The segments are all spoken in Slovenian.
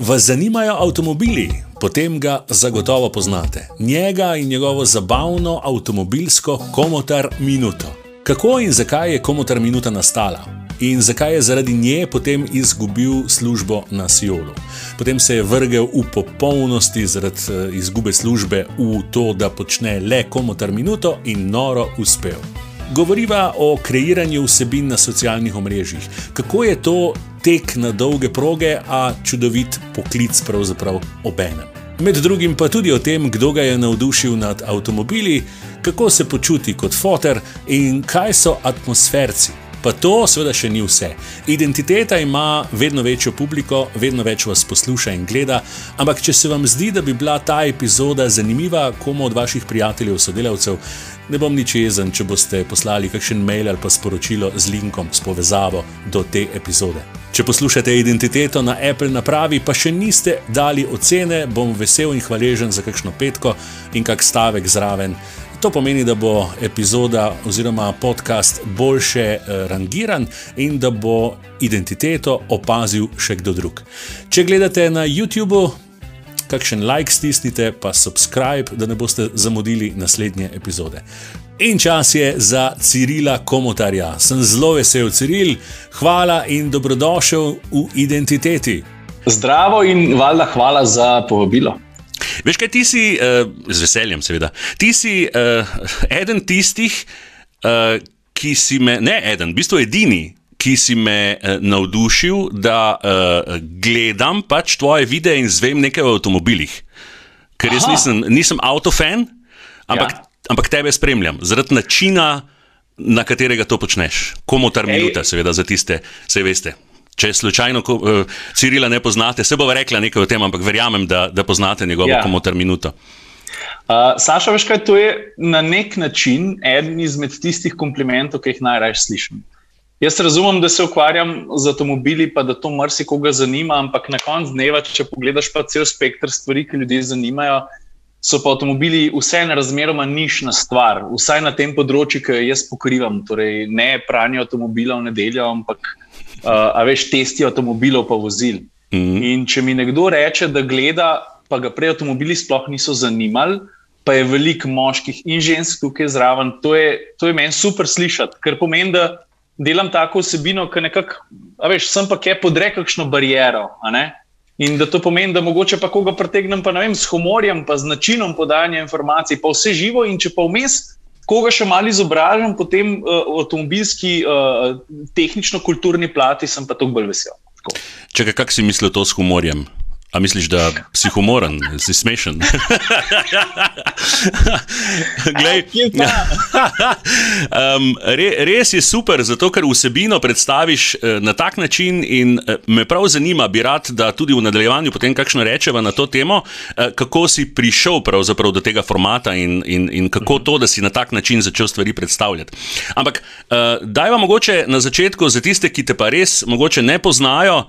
Vas zanimajo avtomobili? Potem ga zagotovo poznate. Njega in njegovo zabavno avtomobilsko komotar minuto. Kako in zakaj je komotar minuta nastala? In zakaj je zaradi nje potem izgubil službo na Sijolu? Potem se je vrgel v popolnosti zaradi eh, izgube službe v to, da počne le komotar minuto in noro uspel. Govoriva o kreiranju vsebin na socialnih omrežjih. Kako je to tek na dolge proge, a čudovit poklic, pravzaprav obenem. Med drugim pa tudi o tem, kdo ga je navdušil nad avtomobili, kako se počuti kot fotor in kaj so atmosferci. Pa to seveda še ni vse. Identiteta ima vedno večjo publiko, vedno več vas posluša in gleda, ampak če se vam zdi, da bi bila ta epizoda zanimiva komu od vaših prijateljev, sodelavcev, ne bom nič jezen, če boste poslali kakšen mail ali pa sporočilo z linkom, s povezavo do te epizode. Če poslušate identiteto na Apple napravi, pa še niste dali ocene, bom vesel in hvaležen za kakšno petko in kak stavek zraven. To pomeni, da bo epizoda oziroma podcast boljše eh, rangiran in da bo identiteto opazil še kdo drug. Če gledate na YouTubu, kakšen like stisnite, pa subscribe, da ne boste zamudili naslednje epizode. In čas je za Cirila Komotarja. Sem zelo vesel, Ciril, hvala in dobrodošel v identiteti. Zdravo in valjda hvala za povabilo. Veš kaj, ti si, uh, z veseljem, seveda, ti si uh, eden tistih, uh, ki si me, ne eden, v bistvu edini, ki si me uh, navdušil, da uh, gledam pač tvoje videe in zvem nekaj o avtomobilih. Ker jaz nisem, nisem avtofan, ampak, ja. ampak tebe spremljam zaradi načina, na katerega to počneš. Komu ta minuta, seveda, za tiste, vse veste. Če slučajno uh, Cirila ne poznate, se bo rekla nekaj o tem, ampak verjamem, da, da poznate njegovo ja. komotar minuto. Uh, Saša, veš kaj, to je na nek način eden izmed tistih komplimentov, ki jih najraje slišim. Jaz razumem, da se ukvarjam z avtomobili, pa da to marsikoga zanima, ampak na koncu dneva, če pogledaš pa cel spektr stvari, ki ljudi zanimajo, so pa avtomobili vseeno razmeroma nišna stvar, vsaj na tem področju, ki jo jaz pokrivam. Torej, ne pranje avtomobila v nedeljo, ampak uh, a veš, testi avtomobilov pa vozil. Mm -hmm. In če mi nekdo reče, da gleda, pa ga prej avtomobili sploh niso zanimali, pa je veliko moških in žensk tukaj zraven, to je, to je meni super slišati, ker pomeni, da delam tako vsebino, ki nekako, a veš, sem pa kje podre kakšno barijero. In da to pomeni, da mogoče pa koga pretegnem, pa ne vem, s humorjem, pa z načinom podajanja informacij, pa vse živo, in če pa vmes koga še malo izobražam, potem uh, avtomobilski, uh, tehnično-kulturni plati, sem pa tukaj bolj vesel. Če kaj si mislil to s humorjem? A misliš, da si humoren, si smešen? Glej, um, re, res je super, zato ker vsebino predstaviš uh, na tak način, in uh, me prav zanima, bi rad, da tudi v nadaljevanju potem kakšno rečeva na to temo, uh, kako si prišel do tega formata in, in, in kako to, da si na tak način začel stvari predstavljati. Ampak, uh, daj vam mogoče na začetku za tiste, ki te pa res mogoče ne poznajo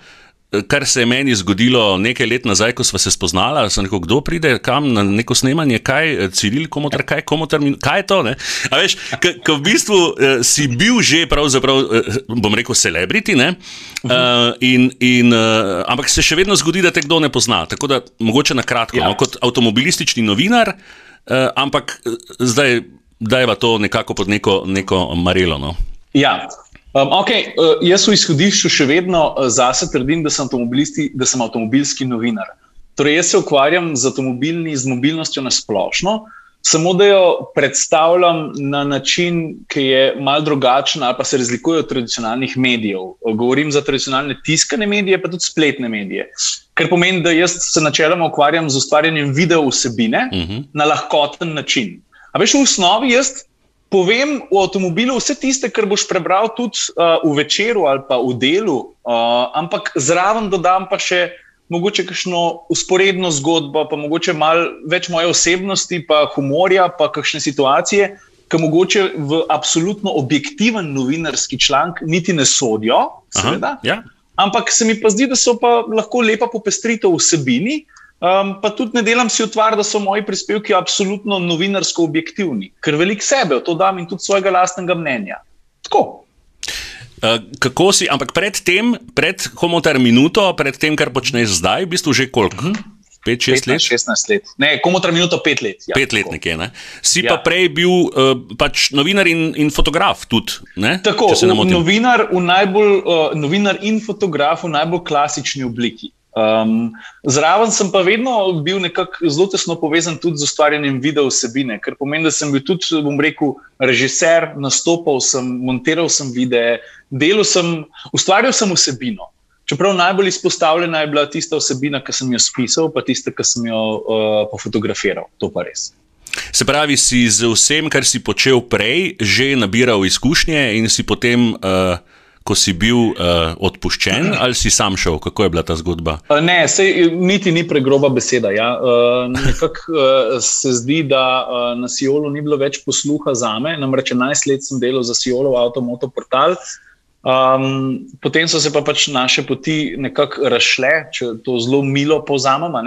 kar se je meni zgodilo nekaj let nazaj, ko smo se spoznali, da se nekdo kdo pride kam na neko snemanje, kaj Ciril, komotar, kaj, komotar, kaj je to. Veš, ko v bistvu uh, si bil že, pravzaprav, uh, bom rekel, celebrity, uh, in, in, uh, ampak se še vedno zgodi, da te kdo ne pozna. Tako da mogoče na kratko, ja. no, kot avtomobilistični novinar, uh, ampak zdaj dajva to nekako pod neko, neko marelo. No. Ja, Um, okay, uh, jaz v izhodišču še vedno uh, zase trdim, da sem, da sem avtomobilski novinar. Torej, jaz se ukvarjam z avtomobilni, z mobilnostjo na splošno, samo da jo predstavljam na način, ki je mal drugačen ali pa se razlikuje od tradicionalnih medijev. Govorim za tradicionalne tiskane medije, pa tudi spletne medije. Kar pomeni, da jaz se načeloma ukvarjam z ustvarjanjem video vsebine uh mhm. -huh. na lahkoten način. A veš, v osnovi jaz povem v avtomobilu vse tiste, kar boš prebral tudi uh, v večeru ali pa v delu, uh, ampak zraven dodam pa še mogoče kakšno usporedno zgodbo, pa mogoče malo več moje osebnosti, pa humorja, pa kakšne situacije, ki mogoče v absolutno objektiven novinarski članek niti ne sodijo. Seveda, Aha, ja. Ampak se mi pa zdi, da so pa lahko lepa popestritev vsebini. Um, pa tudi ne delam si utvar, da so moji prispevki absolutno novinarsko objektivni, ker veliko sebe v to dam in tudi svojega lastnega mnenja. Tako. Uh, kako si, ampak pred tem, pred komotar minuto, pred tem, kar počneš zdaj, v bistvu že koliko? Uh -huh. 5-6 let? 16 let. Ne, komotar minuto 5 let. Ja, 5 let nekje. Ne? Si ja. pa prej bil uh, pač novinar in, in fotograf tudi. Ne? Tako, novinar, najbolj, uh, novinar in fotograf v najbolj klasični obliki. Um, zraven sem pa vedno bil nekako zelo tesno povezan tudi z ustvarjanjem video vsebine, kar pomeni, da sem bil tudi, bom rekel, režiser, nastopal sem, montiral sem videe, delal sem, ustvarjal sem vsebino. Čeprav najbolj izpostavljena je bila tista vsebina, ki sem jo spisal, pa tista, ki sem jo uh, pofotografiral. To pa res. Se pravi, si z vsem, kar si počel prej, že nabiral izkušnje in si potem. Uh ko si bil uh, odpuščen, ali si sam šel? Kako je bila ta zgodba? Uh, ne, sej, niti ni pregroba beseda. Ja. Uh, Nekako uh, se zdi, da uh, na Sijolu ni bilo več posluha za me. Namreč 11 let sem delal za Sijolo, avtomoto portal. Um, potem so se pa pač naše poti nekako razšle, če to zelo milo povzamemo.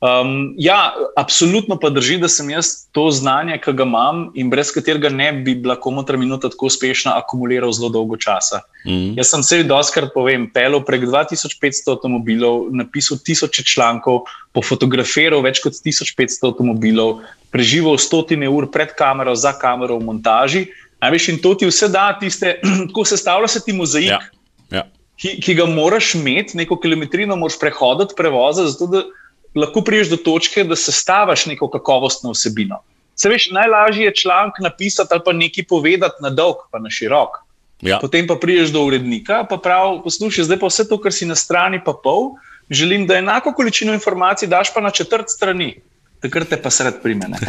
Um, ja, absolutno pa drži, da sem jaz to znanje, ki ga imam in brez katerega ne bi bila komotra minuta tako uspešna, akumuliral zelo dolgo časa. Mm. Jaz sem se doskrat povem, pelil prek 2500 avtomobilov, napisal tisoče člankov, pofotografiral več kot 1500 avtomobilov, preživel stotine ur pred kamero, za kamero v montaži. Veš, in to ti vse da, tiste, ko sestavlja se ti mozaik, ja. Ja. Ki, ki ga moraš imeti, neko kilometrino moraš prehoditi, prevoziti, zato da lahko priješ do točke, da se staviš neko kakovostno vsebino. Se veš, najlažje je članek napisati ali pa nekaj povedati na dolg, pa na širok. Ja. Potem pa priješ do urednika, pa pravi, poslušaj, zdaj pa vse to, kar si na strani, pa pol, želim, da enako količino informacij daš pa na četrt strani. Takrat te pa sred primene.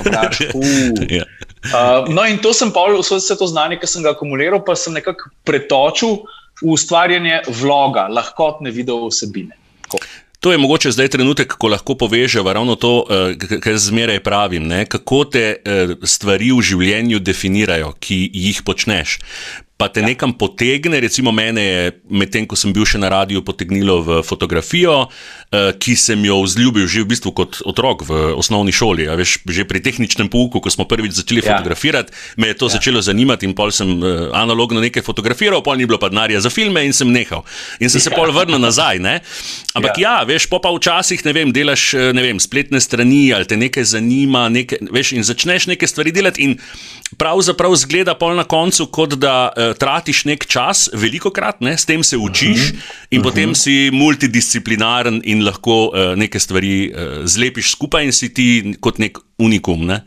Ja. Uh, no, in to sem pa vse to znanje, ki sem ga akumuliral, pa sem nekako pretočil v ustvarjanje vloga, lahkotne video vsebine. Tako. To je mogoče zdaj trenutek, ko lahko povežemo ravno to, eh, kar zmeraj pravim. Ne? Kako te eh, stvari v življenju definirajo, ki jih počneš pa te ja. nekam potegne. Recimo, mene je medtem, ko sem bil še na radiju, potegnilo v fotografijo, uh, ki sem jo vzljubil že v bistvu kot otrok v osnovni šoli. Veš, že pri tehničnem pouku, ko smo prvič začeli ja. fotografirati, me je to ja. začelo zanimati in pol sem uh, analogno nekaj fotografiral, pol ni bilo pa denarja za filme in sem nehal. In sem ja. se pol vrnil nazaj. Ne? Ampak ja. ja, veš, pa včasih ne vem, delaš eh, ne vem, spletne strani ali te nekaj zanima, nekaj, veš, in začneš neke stvari delati. In pravzaprav zgleda pol na koncu, kot da. Uh, tratiš nek čas, veliko krat, ne, s tem se učiš, uh -huh. in uh -huh. potem si multidisciplinaren in lahko uh, neke stvari uh, zlepiš skupaj in si ti kot nek unikum. Ne.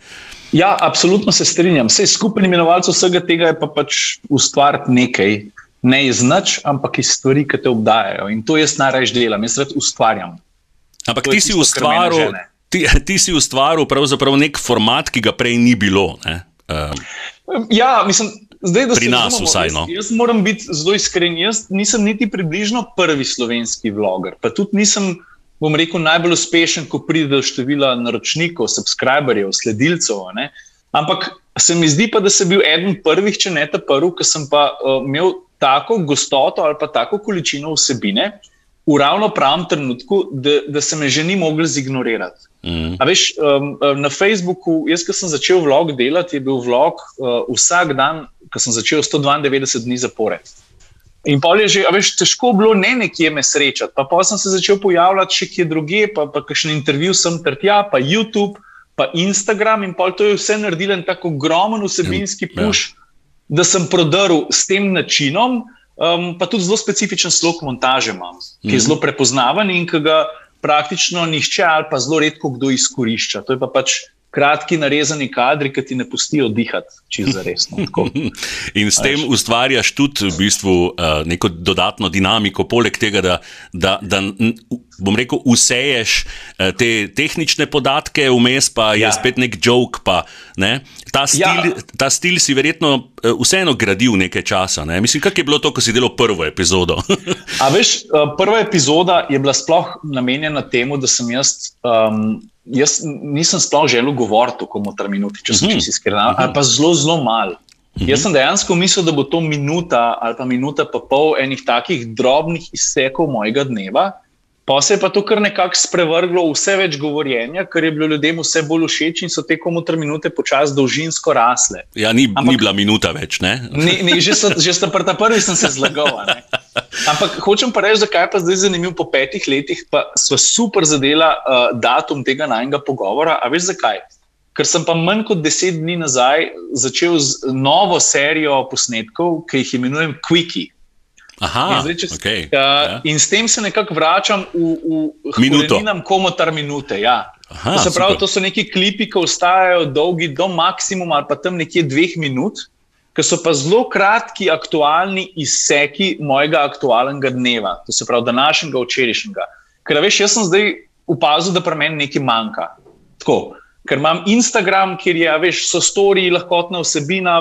Ja, absolutno se strinjam. Vse skupaj imenovalcev vsega tega je pa pač ustvariti nekaj, ne iz nič, ampak iz stvari, ki te obdajajo. In to jaz najraž delam, jaz rad ustvarjam. Ampak ti si, ustvaril, ti, ti si ustvaril pravzaprav nek format, ki ga prej ni bilo. Um. Ja, mislim, Zdaj, Pri nas razumemo, vsaj. No. Jaz, jaz moram biti zelo iskren. Jaz nisem niti približno prvi slovenski vloger. Pa tudi nisem, bom rekel, najbolj uspešen, ko pride do števila naročnikov, subscriberjev, sledilcev. Ne? Ampak se mi zdi pa, da sem bil eden prvih, če ne ta prvi, ki sem pa uh, imel tako gostoto ali pa tako količino vsebine v ravno pravem trenutku, da, da se me že ni mogli zignorirati. Mm. Veš, um, um, na Facebooku, jaz, ki sem začel vlog delati, je bil vlog uh, vsak dan, ki sem začel 192 dni zapored. In pa je že, veš, težko bilo ne nekje me srečati. Pa, pa sem se začel pojavljati še kje druge, pa, pa kakšen intervju sem ter tja, pa YouTube, pa Instagram. In pa to je vse naredilo en tako ogromen vsebinski ja. ja. da sem prodrl s tem načinom, um, pa tudi zelo specifičen slog montaže imam, ki je mm. zelo prepoznaven in ki ga praktično nihče ali pa zelo redko kdo izkorišča. To je pa pač kratki, narezani kadri, ki ti ne pustijo dihati, če je resno. In s tem ustvarjaš tudi v bistvu, uh, neko dodatno dinamiko, poleg tega, da, da, da bom rekel, useješ uh, te tehnične podatke, vmes pa je ja. spet nek joke. Pa, ne? ta, stil, ja. ta stil si verjetno uh, vseeno gradil nekaj časa. Ne? Mislim, kako je bilo to, ko si delal prvo epizodo? A veš, uh, prva epizoda je bila sploh namenjena temu, da sem jaz. Um, jaz nisem sploh želel govoriti o komotar minuti, če sem mhm. čisto iskren, ali pa zelo, zelo malo. Mhm. Jaz sem dejansko mislil, da bo to minuta ali pa minuta pa pol enih takih drobnih izsekov mojega dneva, Pa se je pa to kar nekako spremenilo, vse več govorjenja, ker je bilo ljudem vse bolj všeč in so tekom utra minute počasi dolžinsko rasle. Ja, ni, Ampak, ni bila minuta več. Ni, ni, že sem prta prvi, sem se zlagal. Ampak hočem pa reči, zakaj pa zdaj zanimivo po petih letih, pa so super zadela uh, datum tega najnega pogovora. A veš zakaj? Ker sem pa manj kot deset dni nazaj začel z novo serijo posnetkov, ki jih imenujem Quickie. Aha, in, zdaj, če, okay, uh, ja. in s tem se nekako vračam v, v minuto. Komotar minute. Ja. Aha, to, pravi, to so neki klipi, ki ostajajo dolgi do maksimuma ali pa tam nekje dveh minut, ki so pa zelo kratki, aktualni izseki mojega aktualnega dneva, to se pravi današnjega, včerajšnjega. Ker veš, jaz sem zdaj opazil, da pri meni nekaj manjka. Tako. Ker imam Instagram, kjer je, veš, so storiji, lahkotna vsebina,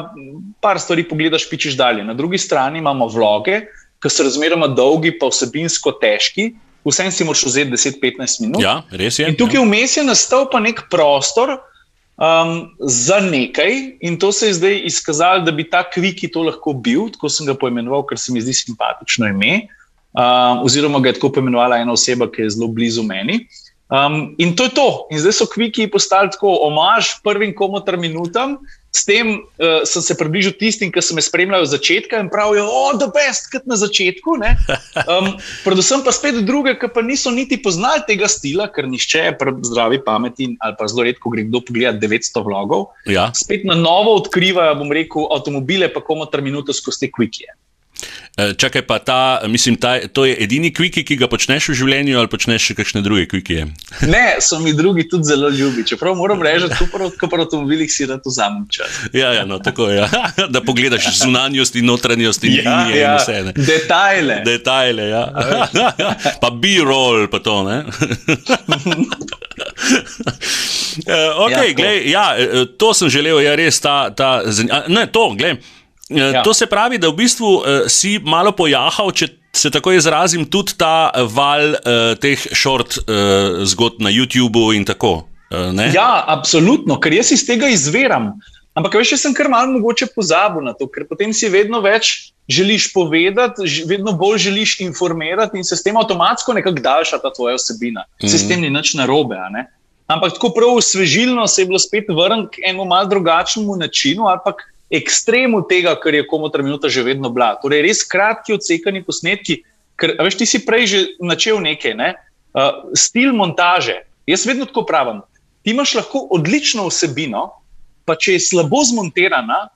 par stvari pogledaš, pičeš dalje. Na drugi strani imamo vloge, ki so razmeroma dolgi, pa vsebinsko težki. Vsem si moraš vzeti 10-15 minut. Ja, res je. In tukaj ja. vmes je nastal pa nek prostor um, za nekaj, in to se je zdaj izkazalo, da bi ta kviki to lahko bil, tako sem ga poimenoval, ker se mi zdi simpatično ime. Um, oziroma, ga je tako poimenovala ena oseba, ki je zelo blizu meni. Um, in to je to. In zdaj so kviki postali tako omaž prvim komotar minutam. S tem uh, sem se približal tistim, ki so me spremljali od začetka in pravijo, da je best, kot na začetku. Um, predvsem pa spet druge, ki pa niso niti poznali tega stila, ker nišče je zdravi pameti ali pa zelo redko gre kdo pogledati 900 vlogov. Ja. Spet na novo odkrivajo, bom rekel, avtomobile, pa komu ter minuto skozi te kvike. Eh, čakaj, pa ta, mislim, ta, to je edini kviki, ki ga počneš v življenju, ali počneš še kakšne druge kvike? Ne, so mi drugi tudi zelo ljubi. Čeprav moram reči, da kot pri avtomobilih si rado vzamem čas. Ja, ja no, tako je. Ja. Da pogledaš zunanjost in notranjost in ja, linije ja. in vse. Ne. Detajle. Detajle, ja. pa B-roll, pa to, ne. Uh, okay, ja, glej, ja, eh, to sem želel, ja, res ta. ta ne, to, glej. Eh, ja. To se pravi, da v bistvu uh, si malo pojahal, če se tako izrazim, tudi ta val uh, teh short uh, zgodb na YouTubu in tako. Uh, ja, absolutno, ker jaz iz tega izviram. Ampak veš, jaz sem kar malo mogoče pozabil na to, ker potem si vedno več želiš povedati, vedno bolj želiš informirati in se s tem avtomatsko nekako daljša ta tvoja osebina. Mm -hmm. Se s tem ni nič narobe. Ampak tako prav svežilno se je bilo spet vrniti k enemu malce drugačnemu načinu ali pa ekstremu tega, kar je komu trenutka že vedno bila. Torej, res kratki, odsekani posnetki. Ker, veš, ti si prej že načel nekaj, ne? uh, stil montaže. Jaz vedno tako pravim. Ti imaš lahko odlično vsebino, pa če je slabo zmontirana,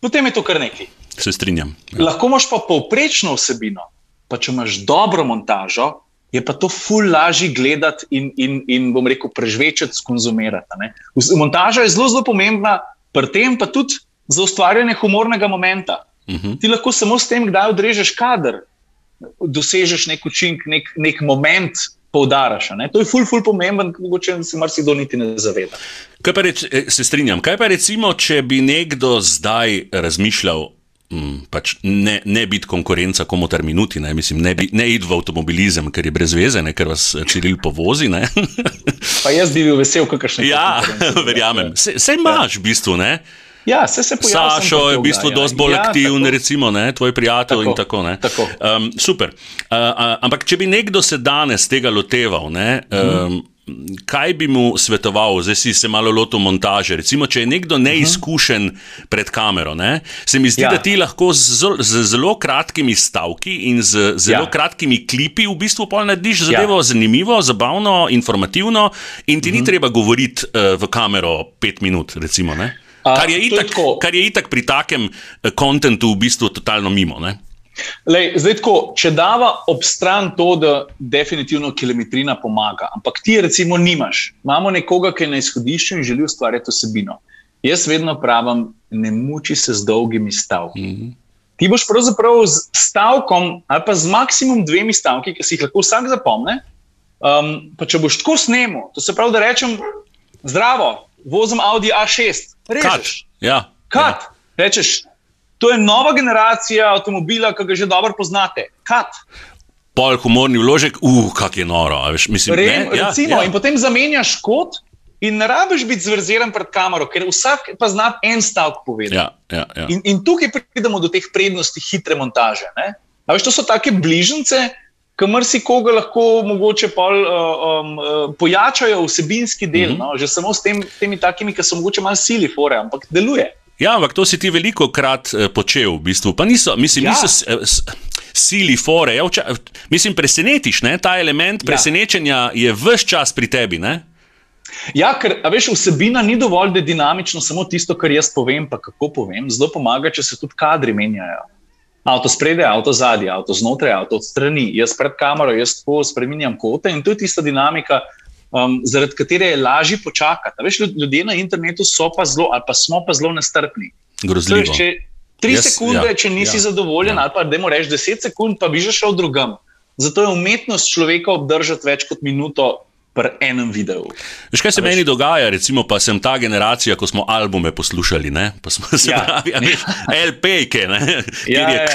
potem je to kar nekaj. Se strinjam. Ja. Lahko imaš pa povprečno vsebino, pa če imaš dobro montažo. Je pa to ful lažje gledati in, in, in bom rekel, prežvečati, skonzumirati. Montaža je zelo, zelo pomembna, pri tem pa tudi za ustvarjanje humornega momenta. Uh mhm. -huh. Ti lahko samo s tem, kdaj odrežeš kader, dosežeš nek učink, nek, nek moment. Poudaraš, to je ful, ful pomemben, mogoče se marsikdo niti ne zaveda. Reč, eh, se strinjam. Kaj pa recimo, če bi nekdo zdaj razmišljal, m, pač ne, ne biti konkurenca komu ter minuti, ne, mislim, ne, bi, ne iti v avtomobilizem, ker je brez veze, ne, ker vas čiril povozi. pa jaz bi bil vesel, kakršne. Ja, verjamem. Se imaš ja. v bistvu, ne? Ja, se se pojavlja. Sašo je v bistvu ja. dosti bolj ja, aktiven, recimo, ne, tvoj prijatelj tako, in tako. tako. Um, super. Uh, ampak, če bi nekdo se danes tega loteval, ne, um, kaj bi mu svetoval, zdaj si se malo lotil montaže. Recimo, če je nekdo neizkušen pred kamero, ne, se mi zdi, ja. da ti lahko z, z zelo kratkimi stavki in z zelo ja. kratkimi klipi v bistvu narediš zadevo ja. zanimivo, zabavno, informativno, in ti -huh. ni treba govoriti uh, v kamero pet minut. Recimo, Kar je, itak, kar je itak pri takem kontentu eh, v bistvu totalno mimo. Lej, zdaj, tako, če dava ob stran to, da definitivno kilometrina pomaga, ampak ti recimo nimaš, imamo nekoga, ki je na izhodišču in želi ustvarjati osebino. Jaz vedno pravim, ne muči se z dolgimi stavki. Mm -hmm. Ti boš pravzaprav z stavkom ali pa z maksimum dvemi stavki, ki si jih lahko vsak zapomne. Um, pa če boš tako snemal, to se pravi, da rečem, zdravo, vozim Audi A6. Režeš. Ja. Kat. Ja. Rečeš, to je nova generacija avtomobila, ki ga že dobro poznate. Kat. Pol humorni vložek, uf, uh, kak je noro. Veš, mislim, Rem, ne, ja, recimo, ja. In potem zamenjaš kot. In ne rabiš biti zverziran pred kamero, ker vsak pa zna en stavek povedati. Ja, ja, ja. In, in tukaj pridemo do teh prednosti hitre montaže. Veš, to so take bližnjice, kamor si koga lahko mogoče pol, uh, um, uh, pojačajo vsebinski del, mm -hmm. no? že samo s tem, temi takimi, ki so mogoče malo sili, fore, ampak deluje. Ja, ampak to si ti veliko krat uh, počel, v bistvu. Pa niso, mislim, ja. niso s, s, sili, fore. Ja, vča, mislim, presenetiš, ne? ta element ja. presenečenja je vse čas pri tebi. Ne? Ja, ker veš, vsebina ni dovolj, da je dinamično samo tisto, kar jaz povem, pa kako povem. Zelo pomaga, če se tudi kadri menjajo. Avto spredaj, avto zadnji, avto znotraj, avto strani. Jaz pred kamero, jaz tako spremenjam kote in to je tista dinamika, um, zaradi katere je lažje počakati. Veš, ljudje na internetu so pa zelo, ali pa smo pa zelo nestrpni. Grozljivo. Če tri yes, sekunde, ja, če nisi ja, zadovoljen, ja. ali pa da mu rečeš deset sekund, pa bi že šel drugam. Zato je umetnost človeka obdržati več kot minuto pri enem videu. Veš, kaj se veš? meni dogaja, recimo, pa sem ta generacija, ko smo albume poslušali, ne? pa smo se ja. pravi, LP-ke, ja, ja.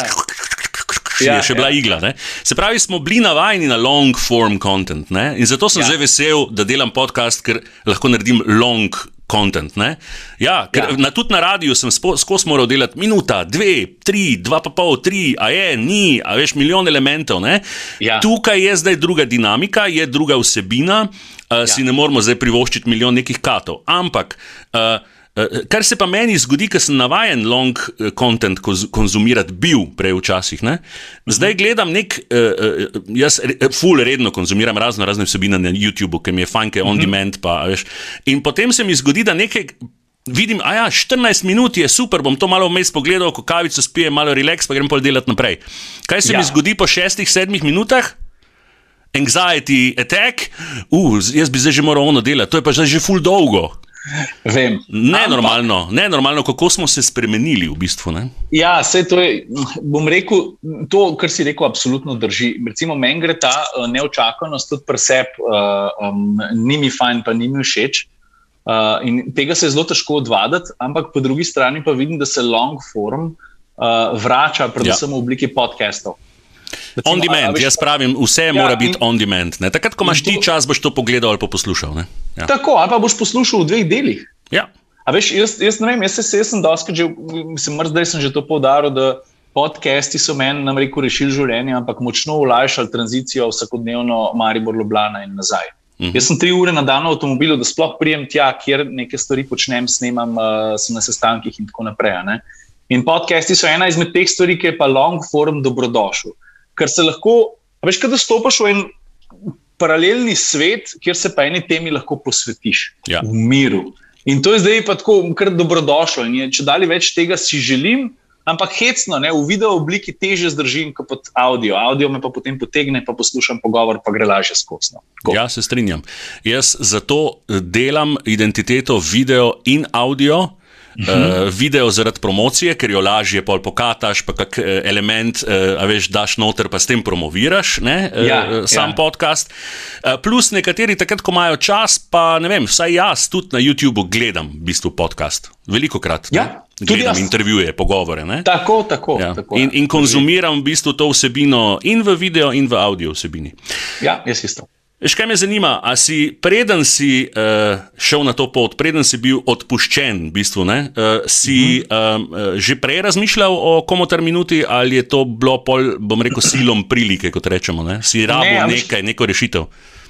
Ja, je še bila ja. igla. Ne? Se pravi, smo bili navajeni na long form content ne? in zato sem ja. zdaj vesel, da delam podcast, ker lahko naredim long content. Ja, ker ja. Na, tudi na radiju sem skozi moral delati minuta, dve, tri, dva pa pol, tri, a je, ni, a veš, milijon elementov. Ja. Tukaj je zdaj druga dinamika, je druga vsebina, uh, ja. si ne moramo zdaj privoščiti milijon nekih katov. Ampak. Uh, Kar se pa meni zgodi, ker sem navaden long content konzumirati, bil prej včasih. Ne? Zdaj gledam nek, jaz full redno konzumiram razno razne vsebine na YouTubu, ki mi je fajn, on demand. Pa, in potem se mi zgodi, da nekaj. Vidim, a ja, 14 minut je super, bom to malo vmes pogledal, ko kavico spijem, malo relax, pa grem pa delati naprej. Kaj se ja. mi zgodi po 6-7 minutah? Anxiety attack, uh, jaz bi zdaj že moral ono delati, to je pa zdaj že full dolgo. Vem. Nenormalno, nenormalno, kako smo se spremenili v bistvu. Ne? Ja, vse to je. Bom rekel, to, kar si rekel, absolutno drži. Recimo, meni gre ta uh, neočakanost tudi preseb, uh, um, ni mi fajn, pa ni mi všeč. Uh, in tega se je zelo težko odvaditi, ampak po drugi strani pa vidim, da se long form uh, vrača, predvsem ja. v obliki podcastov. Recimo, on demand, a, a, jaz pravim, vse ja, mora biti on demand. Ne? Takrat, ko imaš ti čas, boš to pogledal ali poslušal. Ja. Tako, ali pa boš poslušal v dveh delih. Ja. Veš, jaz, jaz ne vem, jaz, jaz, jaz sem dosti že, mislim, zdaj sem že to povdaril, da podcasti so meni, nam rekel, rešili življenje, ampak močno ulajšali tranzicijo vsakodnevno Maribor, Ljubljana in nazaj. Mhm. Jaz sem tri ure na dan v avtomobilu, da sploh prijem tja, kjer nekaj stvari počnem, snemam, uh, sem na sestankih in tako naprej. In podcasti so ena izmed teh stvari, ki je pa long form dobrodošel ker se lahko, veš, kaj da stopiš v en paralelni svet, kjer se pa eni temi lahko posvetiš ja. v miru. In to je zdaj pa tako, kar dobrodošlo. In je, če dalje več tega si želim, ampak hecno, ne, v video obliki teže zdržim kot pod audio. Audio me pa potem potegne, pa poslušam pogovor, pa gre lažje skosno. Ja, se strinjam. Jaz zato delam identiteto video in audio. Uh, video zaradi promocije, ker jo lažje pokataš, pa kak uh, element, uh, veš, daš noter, pa s tem promoviraš ne, uh, ja, sam ja. podcast. Uh, plus nekateri takrat, ko imajo čas, pa ne vem, vsaj jaz tudi na YouTubu gledam v bistvu podcast. Veliko krat. Ja, gledam intervjuje, pogovore. Ne. Tako, tako. Ja. tako in, in konzumiram v bistvu to vsebino in v video, in v audio vsebini. Ja, jaz isto. Veš, kaj me zanima, a si preden si uh, šel na to pot, preden si bil odpuščen, v bistvu, ne, uh, si uh, uh, že prej razmišljal o komotar minuti ali je to bilo, pol, bom rekel, silom prilike, kot rečemo, ne? si rabo ne, nekaj, neko rešitev?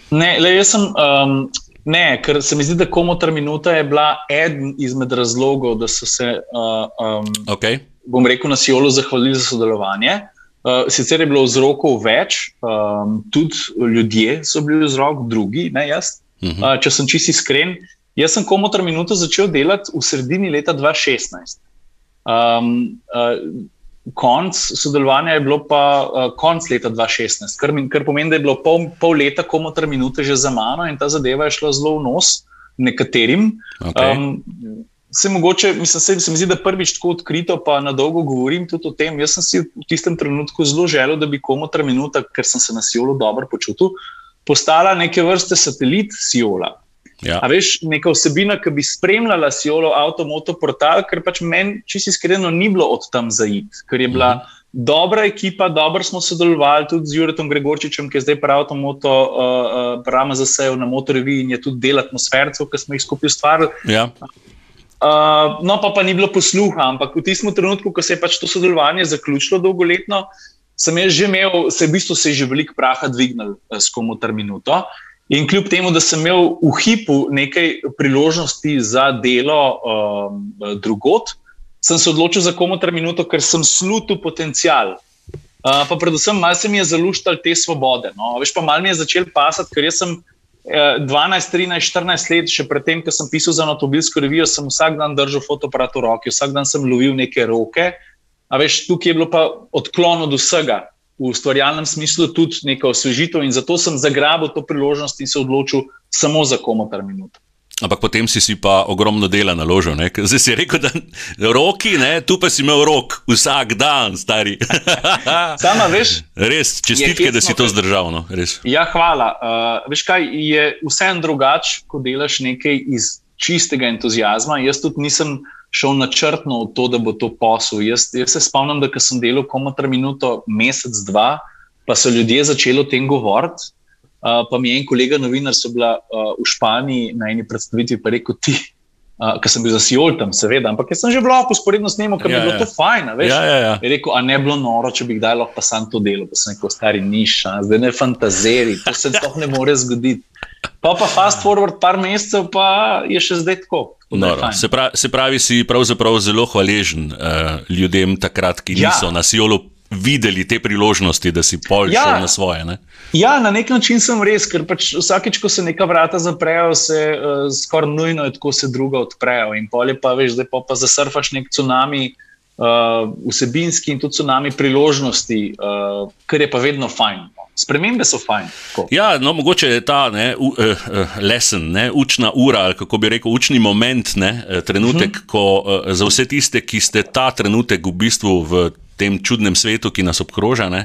Ne, le, jaz sem. Um, ne, ker se mi zdi, da komotar minuta je bila eden izmed razlogov, da so se, uh, um, okay. bom rekel, na Sijolu zahvalili za sodelovanje. Uh, sicer je bilo vzrokov več, um, tudi ljudje so bili vzrok, drugi, ne jaz. Uh -huh. uh, če sem čisto iskren, jaz sem komotor minuto začel delati v sredini leta 2016. Um, uh, konc sodelovanja je bilo pa uh, konc leta 2016, kar, kar pomeni, da je bilo pol, pol leta komotor minute že za mano in ta zadeva je šla zelo v nos nekaterim. Okay. Um, Se, mogoče, mislim, se, se mi zdi, da prvič tako odkrito, pa na dolgo govorim tudi o tem. Jaz sem si v tistem trenutku zelo želel, da bi komu tri minute, ker sem se na Sijolu dobro počutil, postala neke vrste satelit Sijola. Ja. A veš, neka vsebina, ki bi spremljala Sijolo, avtomoto portal, ker pač meni, čisto iskreno, ni bilo od tam zaid, ker je bila. Mhm. Dobra ekipa, dobro smo sodelovali tudi z Juretom Gregorčičem, ki je zdaj prav to moto, uh, uh, za sebe na Motorju in je tudi del atmosfercev, ki smo jih skupaj ustvarili. Ja. Uh, no, pa, pa ni bilo posluha, ampak v tistem trenutku, ko se je pač to sodelovanje zaključilo dolgoletno, sem jaz že imel, se je v bistvu se je že veliko praha dvignil uh, s komuter minuto. In kljub temu, da sem imel v hipu nekaj priložnosti za delo um, drugot, sem se odločil za komuter minuto, ker sem slutil potencial. Uh, pa predvsem, malo se mi je zaluštal te svobode. No? Veš, pa malo mi je začel pasati, ker sem 12, 13, 14 let, še predtem, ko sem pisal za avtomobilsko revijo, sem vsak dan držal fotoaparat v roki, vsak dan sem lovil neke roke. A veš, tukaj je bilo pa odklon od vsega, v ustvarjalnem smislu tudi neko osvežitev, in zato sem zagrabil to priložnost in se odločil samo za komotar minut. Ampak potem si, si pa ogromno dela naložil. Ne? Zdaj si rekel, da roki, ne? tu pa si imel rok vsak dan, stari. Sama veš. Res, čestitke, da si to zdržal. No? Ja, hvala. Uh, veš kaj, je vseeno drugače, ko delaš nekaj iz čistega entuzijazma. Jaz tudi nisem šel načrtno v to, da bo to posel. Jaz, jaz se spomnim, da sem delal komotra minuto, mesec, dva, pa so ljudje začeli o tem govoriti. Uh, pa mi je en kolega, novinar, so bila uh, v Španiji na eni predstavitvi, pa rekel ti, uh, ker sem bil za Sijol tam, seveda, ampak sem že blok usporedno snimil, ker ja, bi bilo ja. to fajn. Ja, ja, ja. Je rekel, a ne bilo noro, če bi kdaj lahko pa sam to delal, pa sem rekel, stari niša, zdaj ne fantazeri, to se sploh ne more zgoditi. Pa pa fast forward par mesecev, pa je še zdaj tako. Se pravi, se pravi, si pravzaprav zelo hvaležen uh, ljudem takrat, ki ja. niso na Sijolu videli te priložnosti, da si pol ja, šel na svoje. Ne? Ja, na nek način sem res, ker pač vsakeč, ko se neka vrata zaprejo, se uh, skoraj nujno je tako, se druga odprejo. In pol je pa veš, da pa, pa zasurfaš nek tsunami. Uh, vsebinski in tudi tsunami priložnosti, uh, kar je pa vedno fajn. No. Spremembe so fajn. Tako. Ja, no, mogoče je ta ne, uh, uh, lesen, ne, učna ura, kako bi rekel, učni moment, ne, trenutek, uh mhm. -huh. ko uh, za vse tiste, ki ste ta trenutek v bistvu v tem čudnem svetu, ki nas obkroža. Ne,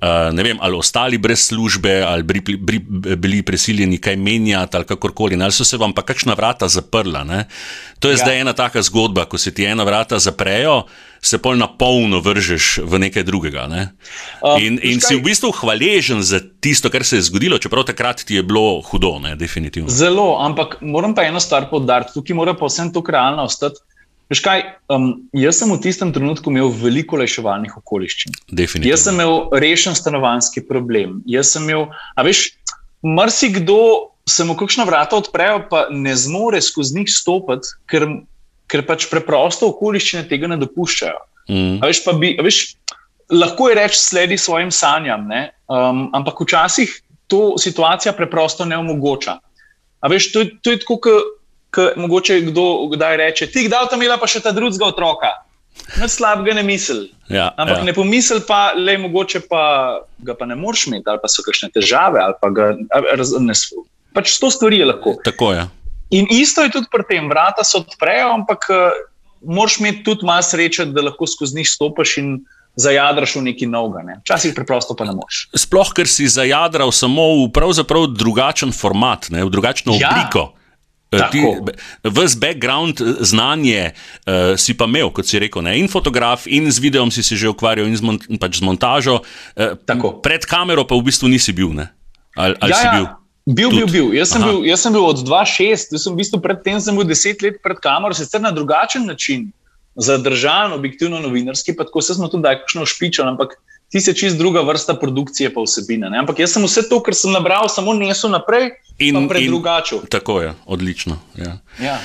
uh, ne vem, ali ostali brez službe, ali bili, bili, bili prisiljeni kaj menjati, ali kakorkoli, ali so se vam pa kakšna vrata zaprla. Ne. To je ja. zdaj ena taka zgodba, ko se ti ena vrata zaprejo. Se pol na polno vržeš v nekaj drugega. Ne? Um, in in si v bistvu hvaležen za tisto, kar se je zgodilo, čeprav takrat ti je bilo hudo, ne? definitivno. Zelo, ampak moram pa eno stvar poudariti, tukaj mora pa vsem to realno ostati. Veš kaj, um, jaz sem v tistem trenutku imel veliko leševalnih okoliščin. Definitivno. Jaz sem imel rešen stanovanski problem. Jaz sem imel, a veš, marsikdo se mu kakšna vrata odprejo, pa ne zmore skozi njih stopiti, ker, ker pač preprosto okoliščine tega ne dopuščajo. Mm. A veš, pa bi, a veš, lahko je reči, sledi svojim sanjam, um, ampak včasih to situacija preprosto ne omogoča. A veš, to, to je tako, kot ki mogoče kdo kdaj reče: Ti, kdaj tam imela pa še ta drugega otroka? Nič slabega ne misli. Ja, Ampak ja. ne pomisli pa, le mogoče pa ga pa ne moreš imeti, ali pa so kakšne težave, ali pa ga ne smeš. Pač to stvari je lahko. Tako je. In isto je tudi pri tem, vrata se odprejo, ampak uh, moraš imeti tudi malo sreče, da lahko skozi njih stopiš in zajadraš v neki novega. Ne. Včasih preprosto pa ne moreš. Sploh, ker si zajadral samo v drugačen format, ne, v drugačno ja. obliko. Ves background eh, znanje uh, si pa imel, kot si rekel, ne? in fotograf, in z videom si se že ukvarjal, in z, mon pač z montažo. Uh, pred kamero pa v bistvu nisi bil. Ali, ali ja, si ja. bil? Bil, bil, bil. Jaz, sem bil. jaz sem bil od 2-6, jaz sem v bistvu predtem bil 10 let pred kamero, sicer na drugačen način, zadržan, objektivno novinarski, pa tako se smo tudi nekako špičali, ampak ti si čist druga vrsta produkcije, pa vsebine. Ne? Ampak jaz sem vse to, kar sem nabral, samo nesel naprej in predrugačil. Tako je, odlično. Ja. Ja.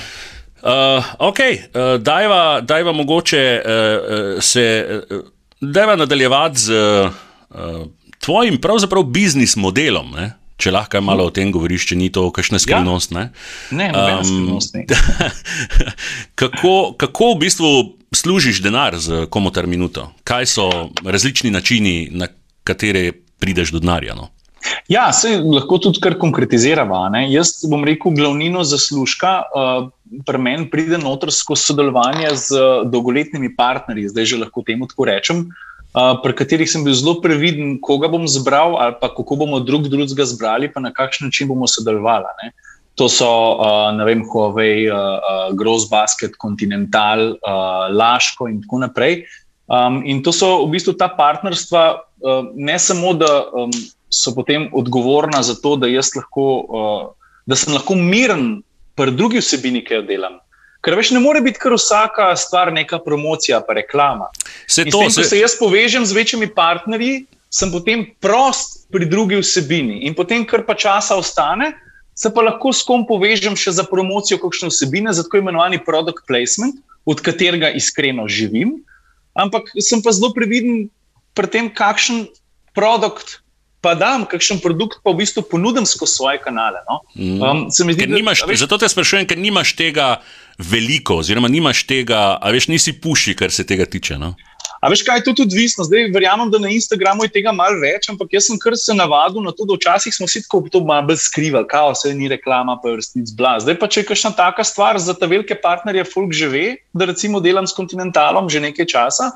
Uh, ok, uh, dajva, dajva mogoče uh, se uh, dajva nadaljevati z uh, tvojim pravzaprav biznis modelom. Ne? Če lahko malo o tem govoriš, če ni to kakšna skrivnost. Ja. Ne, ne, um, skrivnost. kako, kako v bistvu služiš denar z komotar minuto? Kaj so različni načini, na katere prideš do denarja? No? Ja, se lahko tudi kar konkretiziramo. Jaz bom rekel, glavnino zaslužka uh, pri meni pride noter skozi sodelovanje z dolgoletnimi partnerji, zdaj že lahko temu tako rečem, uh, pri katerih sem bil zelo previden, koga bom zbral ali pa kako bomo drug drugega zbrali, pa na kakšen način bomo sodelovali. Ne? To so, uh, ne vem, Huawei, uh, uh, Gross Basket, Continental, uh, Laško in tako naprej. Um, in to so v bistvu ta partnerstva, uh, ne samo da. Um, so potem odgovorna za to, da, lahko, uh, da sem lahko miren pri drugi vsebini, ki jo delam. Ker veš, ne more biti kar vsaka stvar neka promocija, pa reklama. Se to, tem, ko se, se jaz povežem z večjimi partnerji, sem potem prost pri drugi vsebini. In potem, kar pa časa ostane, se pa lahko s kom povežem še za promocijo kakšne vsebine, za tako imenovani product placement, od katerega iskreno živim. Ampak sem pa zelo previden pri tem, kakšen produkt pa dam, kakšen produkt pa v bistvu ponudim skozi svoje kanale. No? Um, se mi zdi, ker nimaš, a veš, zato te sprašujem, ker nimaš tega veliko, oziroma nimaš tega, a veš, nisi puši, kar se tega tiče. No? A veš, kaj je tudi odvisno? Zdaj verjamem, da na Instagramu je tega malo več, ampak jaz sem kar se navadil na to, da včasih smo si tako to malo bolj skrivali, kao se ni reklama, pa je resnic bla. Zdaj pa, če je kakšna taka stvar za te velike partnerje, folk že ve, da recimo delam s Continentalom že nekaj časa,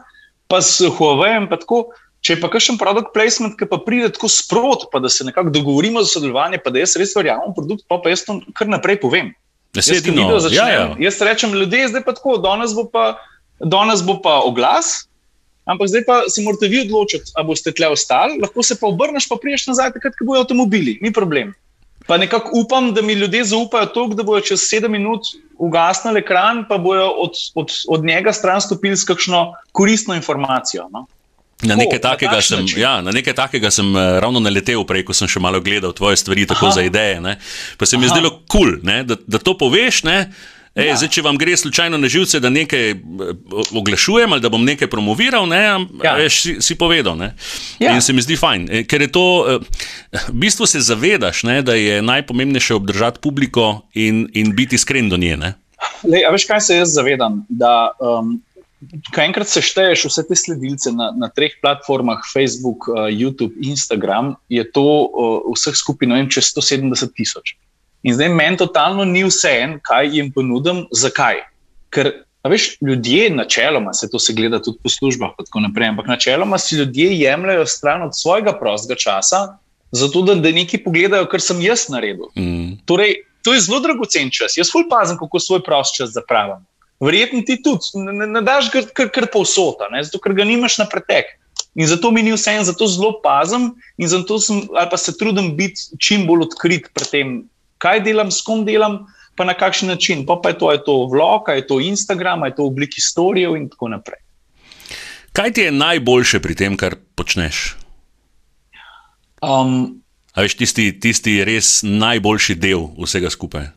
pa s Huawei pa tako. Če je pa kakšen produkt placement, ki pa pride tako sprot, pa da se nekako dogovorimo za sodelovanje, pa da jaz res verjamem v produkt, pa, pa jaz to kar naprej povem. Da Jaz, začnem, ja, ja. jaz rečem, ljudje, zdaj pa tako, danes bo pa, danes bo pa oglas, ampak zdaj pa se morate vi odločiti, ali boste tle ostali, lahko se pa obrneš, pa priješ nazaj, takrat, ko bojo avtomobili, ni problem. Pa nekako upam, da mi ljudje zaupajo toliko, da bojo čez sedem minut ugasnili ekran, pa bojo od, od, od njega stran stopili s kakšno koristno informacijo. No? Na nekaj, na takega takšen sem, način. ja, na nekaj takega sem eh, ravno naletel prej, ko sem še malo gledal tvoje stvari, tako Aha. za ideje. Ne? Pa se mi je Aha. zdelo kul, cool, da, da to poveš. Ne? Ej, ja. Zdaj, če vam gre slučajno na živce, da nekaj eh, oglašujem ali da bom nekaj promoviral, ne, Ja. veš, si, si povedal. Ne? Ja. In se mi zdi fajn, eh, ker je to, eh, v bistvu se zavedaš, ne, da je najpomembnejše obdržati publiko in, in biti iskren do nje. Ne? Lej, a veš, kaj se jaz zavedam? Da, um, ko enkrat sešteješ vse te sledilce na, na treh platformah, Facebook, uh, YouTube, Instagram, je to uh, vseh skupaj, ne vem, čez 170 tisoč. In zdaj meni totalno ni vseeno, kaj jim ponudim, zakaj. Ker, veš, ljudje načeloma, se to se gleda tudi po službah, in tako naprej, ampak načeloma si ljudje jemljajo stran od svojega prostega časa, zato da, da nekaj pogledajo, kar sem jaz naredil. Mm. Torej, to je zelo dragocen čas. Jaz ful pazim, kako svoj prost čas zapravim. Verjetno ti tudi, ne, ne, ne daš ga kar, kar povsota, ne? zato ker ga nimaš na pretek. In zato mi ni vse, in zato zelo pazim, in zato sem, ali pa se trudim biti čim bolj odkrit pri tem, kaj delam, s kom delam, pa na kakšen način. Pa, pa je to, je to vlog, je to Instagram, je to v obliki storijev in tako naprej. Kaj ti je najboljše pri tem, kar počneš? Um, A veš, tisti, tisti res najboljši del vsega skupaj.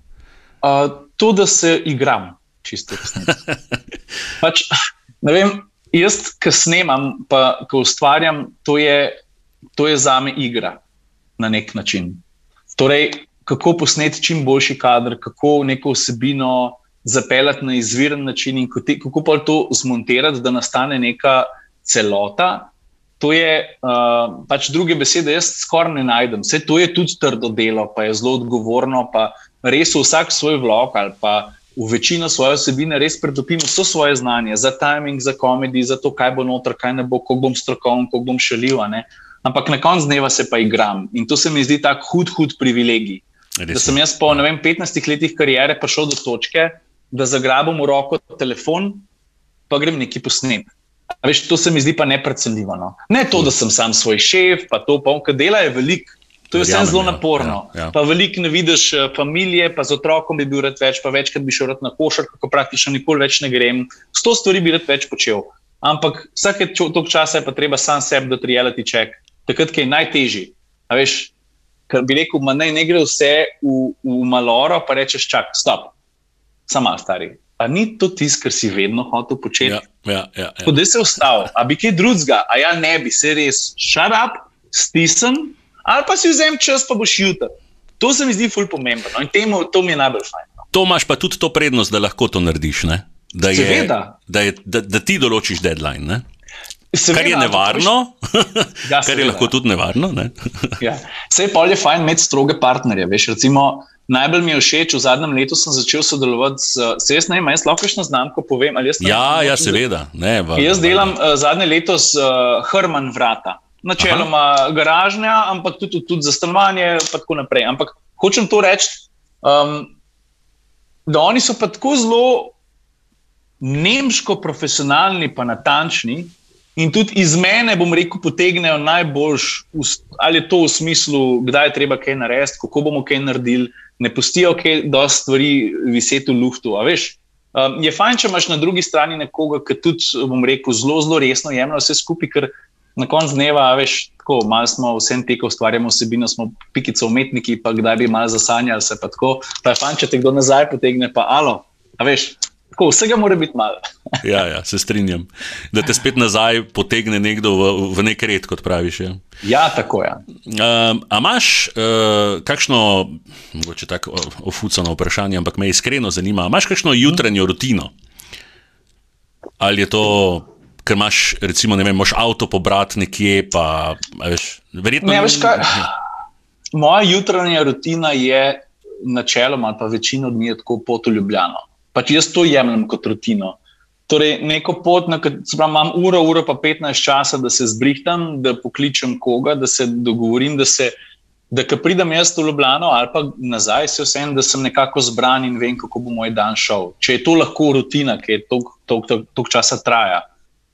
Uh, to, da se igram, čisto resnico. pač, vem, jaz, ki snemam, pa ko ustvarjam, to je, to je za me igra na nek način. Torej, kako posneti čim boljši kader, kako neko vsebino zapeljati na izviren način in kako, kako pa to zmontirati, da nastane neka celota. To je uh, pač druge besede, jaz skoraj ne najdem. Vse to je tudi trdo delo, pa je zelo odgovorno, pa res vsak svoj vlog ali pa v večino svoje vsebine res pretopim vso svoje znanje za timing, za komedij, za to, kaj bo noter, kaj ne bo, kako bom strokoven, kako bom ne. Ampak na koncu dneva se pa igram in to se mi zdi tako hud, hud privilegij. Res Da sem jaz po vem, 15 letih kariere prišel do točke, da zagrabim v roko telefon, pa grem neki posnet. A Veš, to se mi zdi pa neprecenljivo. No? Ne to, da sem sam svoj šef, pa to, pa on, ker dela je veliko. To je vse zelo ja, naporno. ja, ja. Pa veliko ne vidiš eh, familije, pa z otrokom bi bil rad več, pa večkrat bi šel na košar, kako praktično nikoli več ne grem. Sto stvari bi rad več počel. Ampak vsake toliko časa je pa treba sam sebi dati reality check, takrat, ki je najtežji. A veš, ker bi rekel, ma naj ne gre vse v, v maloro, pa rečeš, čak, stop, sama stari. A ni to tisto, kar si vedno hotel početi? Ja, ja, ja, ja. Kdo se je vstal, a bi kaj drugega, a ja ne bi, se res, shut up, stisn, ali pa si vzem čas, pa boš jutri. To se mi zdi ful pomembno no, in temu, to mi je najbolj fajn. No. To imaš pa tudi to prednost, da lahko to narediš. Ne? Da, je, Seveda. da, je, da, da ti določiš deadline. Ne? Seveda, Kar je nevarno, Ja, kar je seveda. lahko tudi nevarno. Ne? Ja. Vse je polje fajn imeti stroge partnerje. Veš, recimo, najbolj mi je všeč, v zadnjem letu sem začel sodelovati z, se jaz ne vem, a jaz lahko kakšno znamko povem. ali jaz ne Ja, ja, seveda. Ne, va, Jaz delam uh, zadnje leto z uh, Hrman vrata. Načeloma garažnja, ampak tudi, tudi za stanovanje, in tako naprej. Ampak hočem to reči, um, da oni so pa tako zelo nemško profesionalni, pa natančni. In tudi iz mene, bom rekel, potegnejo najboljš, ali je to v smislu, kdaj je treba kaj narediti, kako bomo kaj naredili, ne pustijo kaj dosti stvari viseti v luftu. Veš, Um, je fajn, če imaš na drugi strani nekoga, ki tudi, bom rekel, zelo, zelo resno jemlje vse skupaj, ker na koncu dneva, veš, tako malo smo vsem teko ustvarjamo osebino, smo pikice umetniki, pa kdaj bi malo zasanjali se pa tako. Pa je fajn, če te kdo nazaj potegne, pa alo, a veš. Tako, vsega mora biti malo. ja, ja, se strinjam. Da te spet nazaj potegne nekdo v, v nek red, kot praviš. Ja, ja tako je. Ja. Um, a imaš uh, kakšno, mogoče tako ofucano vprašanje, ampak me iskreno zanima, imaš kakšno jutranjo rutino? Ali je to, ker imaš, recimo, ne vem, moš avto pobrati nekje, pa veš, verjetno ne. Veš kaj? Moja jutranja rutina je načeloma, pa večino dni tako pot v Ljubljano pač jaz to jemljem kot rutino. Torej, neko pot, na katero imam uro, uro pa 15 časa, da se zbrihtam, da pokličem koga, da se dogovorim, da se. Da, ko pridem jaz v Ljubljano ali pa nazaj, se vsem, da sem nekako zbran in vem, kako bo moj dan šel. Če je to lahko rutina, ki je toliko časa traja.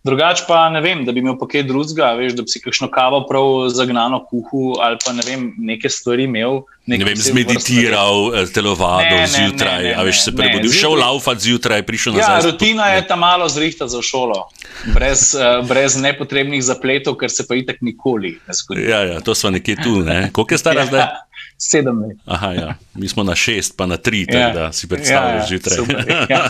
Drugač pa ne vem, da bi imel kaj drugega, veš, da bi si kakšno kavo prav zagnano kuhu ali pa ne vem, neke stvari imel. Ne vem, zmeditiral, eh, telovadil zjutraj, a veš se prebudil, šel laufat zjutraj, prišel nazaj. Ja, rutina je ta malo zrihta za šolo, brez, uh, brez nepotrebnih zapletov, ker se pa itak nikoli ne zgodi. Ja, ja, to smo nekje tu, ne? Koliko je stara ja. zdaj? Sedem let. Aha, ja. Mi smo na šest, pa na tri, ja. da si predstavljaš ja, ja. zjutraj. Ja.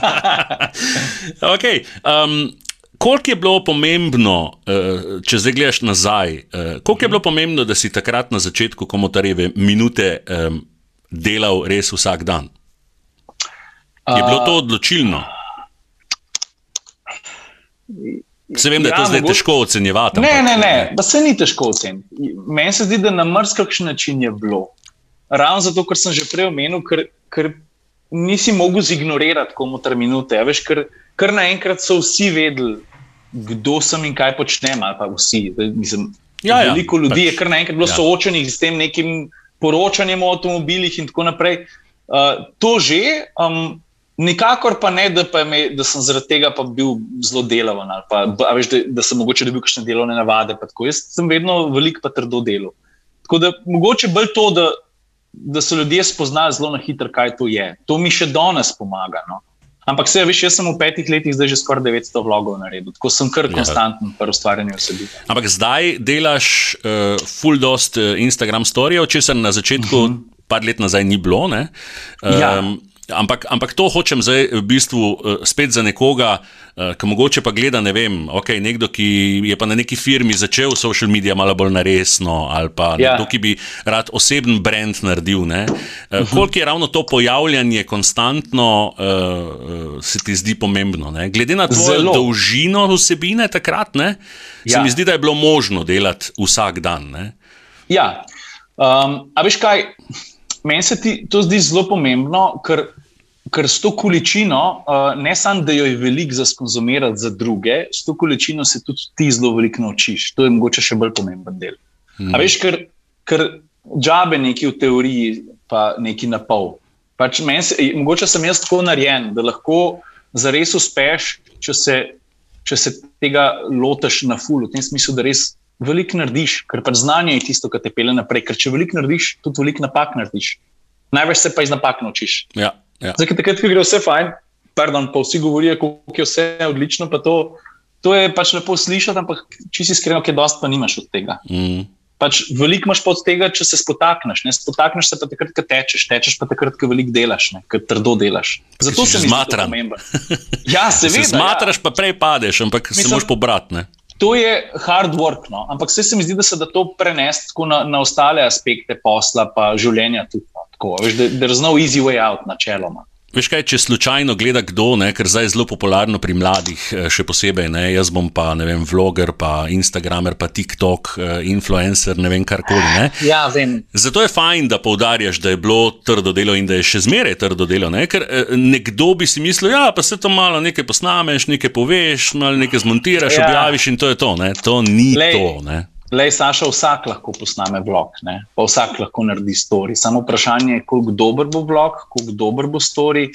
okay. um, Koliko je bilo pomembno, eh, če zdaj gledaš nazaj, eh, koliko je bilo pomembno, da si takrat na začetku komotarjeve minute delal res vsak dan? Je bilo to odločilno? Se vem, da je to ja, zdaj težko ocenjevati. Ne, ne, ne, da se ni težko oceniti. Meni se zdi, da na mrzkakšen način je bilo. Ravno zato, ker sem že prej omenil, ker, ker nisi mogel zignorirati komotar minute. Ja, veš, ker, ker naenkrat so vsi vedeli, kdo sem in kaj počnem, ali pa vsi. Mislim, ja, ja, veliko ljudi pač, je kar naenkrat bilo ja. soočenih s tem nekim poročanjem o avtomobilih in tako naprej. Uh, to že, um, nikakor pa ne, da, pa me, da sem zaradi tega bil zelo delaven ali pa, veš, da, da sem mogoče dobil kakšne delovne navade. Jaz sem vedno veliko pa trdo delo. Tako da mogoče bolj to, da, da so ljudje spoznali zelo na hitro, kaj to je. To mi še danes pomaga. No? Ampak se, veš, jaz sem v petih letih zdaj že skoraj 900 vlogov naredil, tako sem kar ja. konstanten pri ustvarjanju osebine. Ampak zdaj delaš uh, full dost uh, Instagram storijev, če se na začetku, uh mhm. -huh. par let nazaj, ni bilo. Um, ja. Ampak, ampak to hočem zdaj v bistvu uh, spet za nekoga, uh, ki mogoče pa gleda, ne vem, okay, nekdo, ki je pa na neki firmi začel social medije malo bolj naresno, ali pa ja. nekdo, ki bi rad oseben brand naredil. Uh, uh -huh. Koliko je ravno to pojavljanje konstantno, uh, se ti zdi pomembno? Ne? Glede na to dolžino vsebine takrat, ne, ja. se mi zdi, da je bilo možno delati vsak dan. Ne? Ja, um, a veš kaj? Meni se ti to zdi zelo pomembno, ker ker s to količino, uh, ne samo, da jo je veliko za skonzumirati za druge, s to količino se tudi ti zelo veliko naučiš. To je mogoče še bolj pomemben del. Mm. A veš, ker, ker džabe neki v teoriji, pa neki na pol. Pač se, mogoče sem jaz tako narejen, da lahko zares uspeš, če se, če se tega lotiš na ful, v tem smislu, da res veliko narediš, ker pač znanje je tisto, kar te pele naprej. Ker če veliko narediš, tudi veliko napak narediš. Največ se pa iz napak naučiš. Ja. Ja. Zdaj, takrat, ko gre vse fajn, pardon, pa vsi govorijo, kako je vse odlično. To, to je pač lepo slišati, ampak če si iskren, kaj dosti pa nimaš od tega. Mm. Pač veliko imaš pod tega, če se spotakneš. Ne? Spotakneš se pa takrat, ko tečeš, tečeš pa takrat, ko veliko delaš, ko trdo delaš. Zato se mi zdi to pomembno. Ja, seveda. Se zmatraš, ja. pa prej padeš, ampak Mislim, se moraš pobratne. To je hard work, no? ampak vse se mi zdi, da se da to prenesti na, na ostale aspekte posla, pa življenja tudi. No? Tako, veš, there's no easy way out, načeloma. Veš kaj, če slučajno gleda kdo, ne, ker zdaj je zelo popularno pri mladih, eh, še posebej, ne, jaz bom pa ne vem, vloger, pa Instagramer, pa TikTok, eh, influencer, ne vem karkoli. Ja, vem. Zato je fajn, da poudarjaš, da je bilo trdo delo in da je še zmeraj trdo delo. Ne, ker eh, nekdo bi si mislil, ja, se to malo nekaj posnameš, nekaj poveš, malo nekaj zmontiraš, ja. objaviš in to je to. Ne. To ni Lej. to. Ne. Le, Saša, vsak lahko posname vlog, ne? pa vsak lahko naredi story. Samo vprašanje je, koliko dober bo vlog, koliko dober bo story.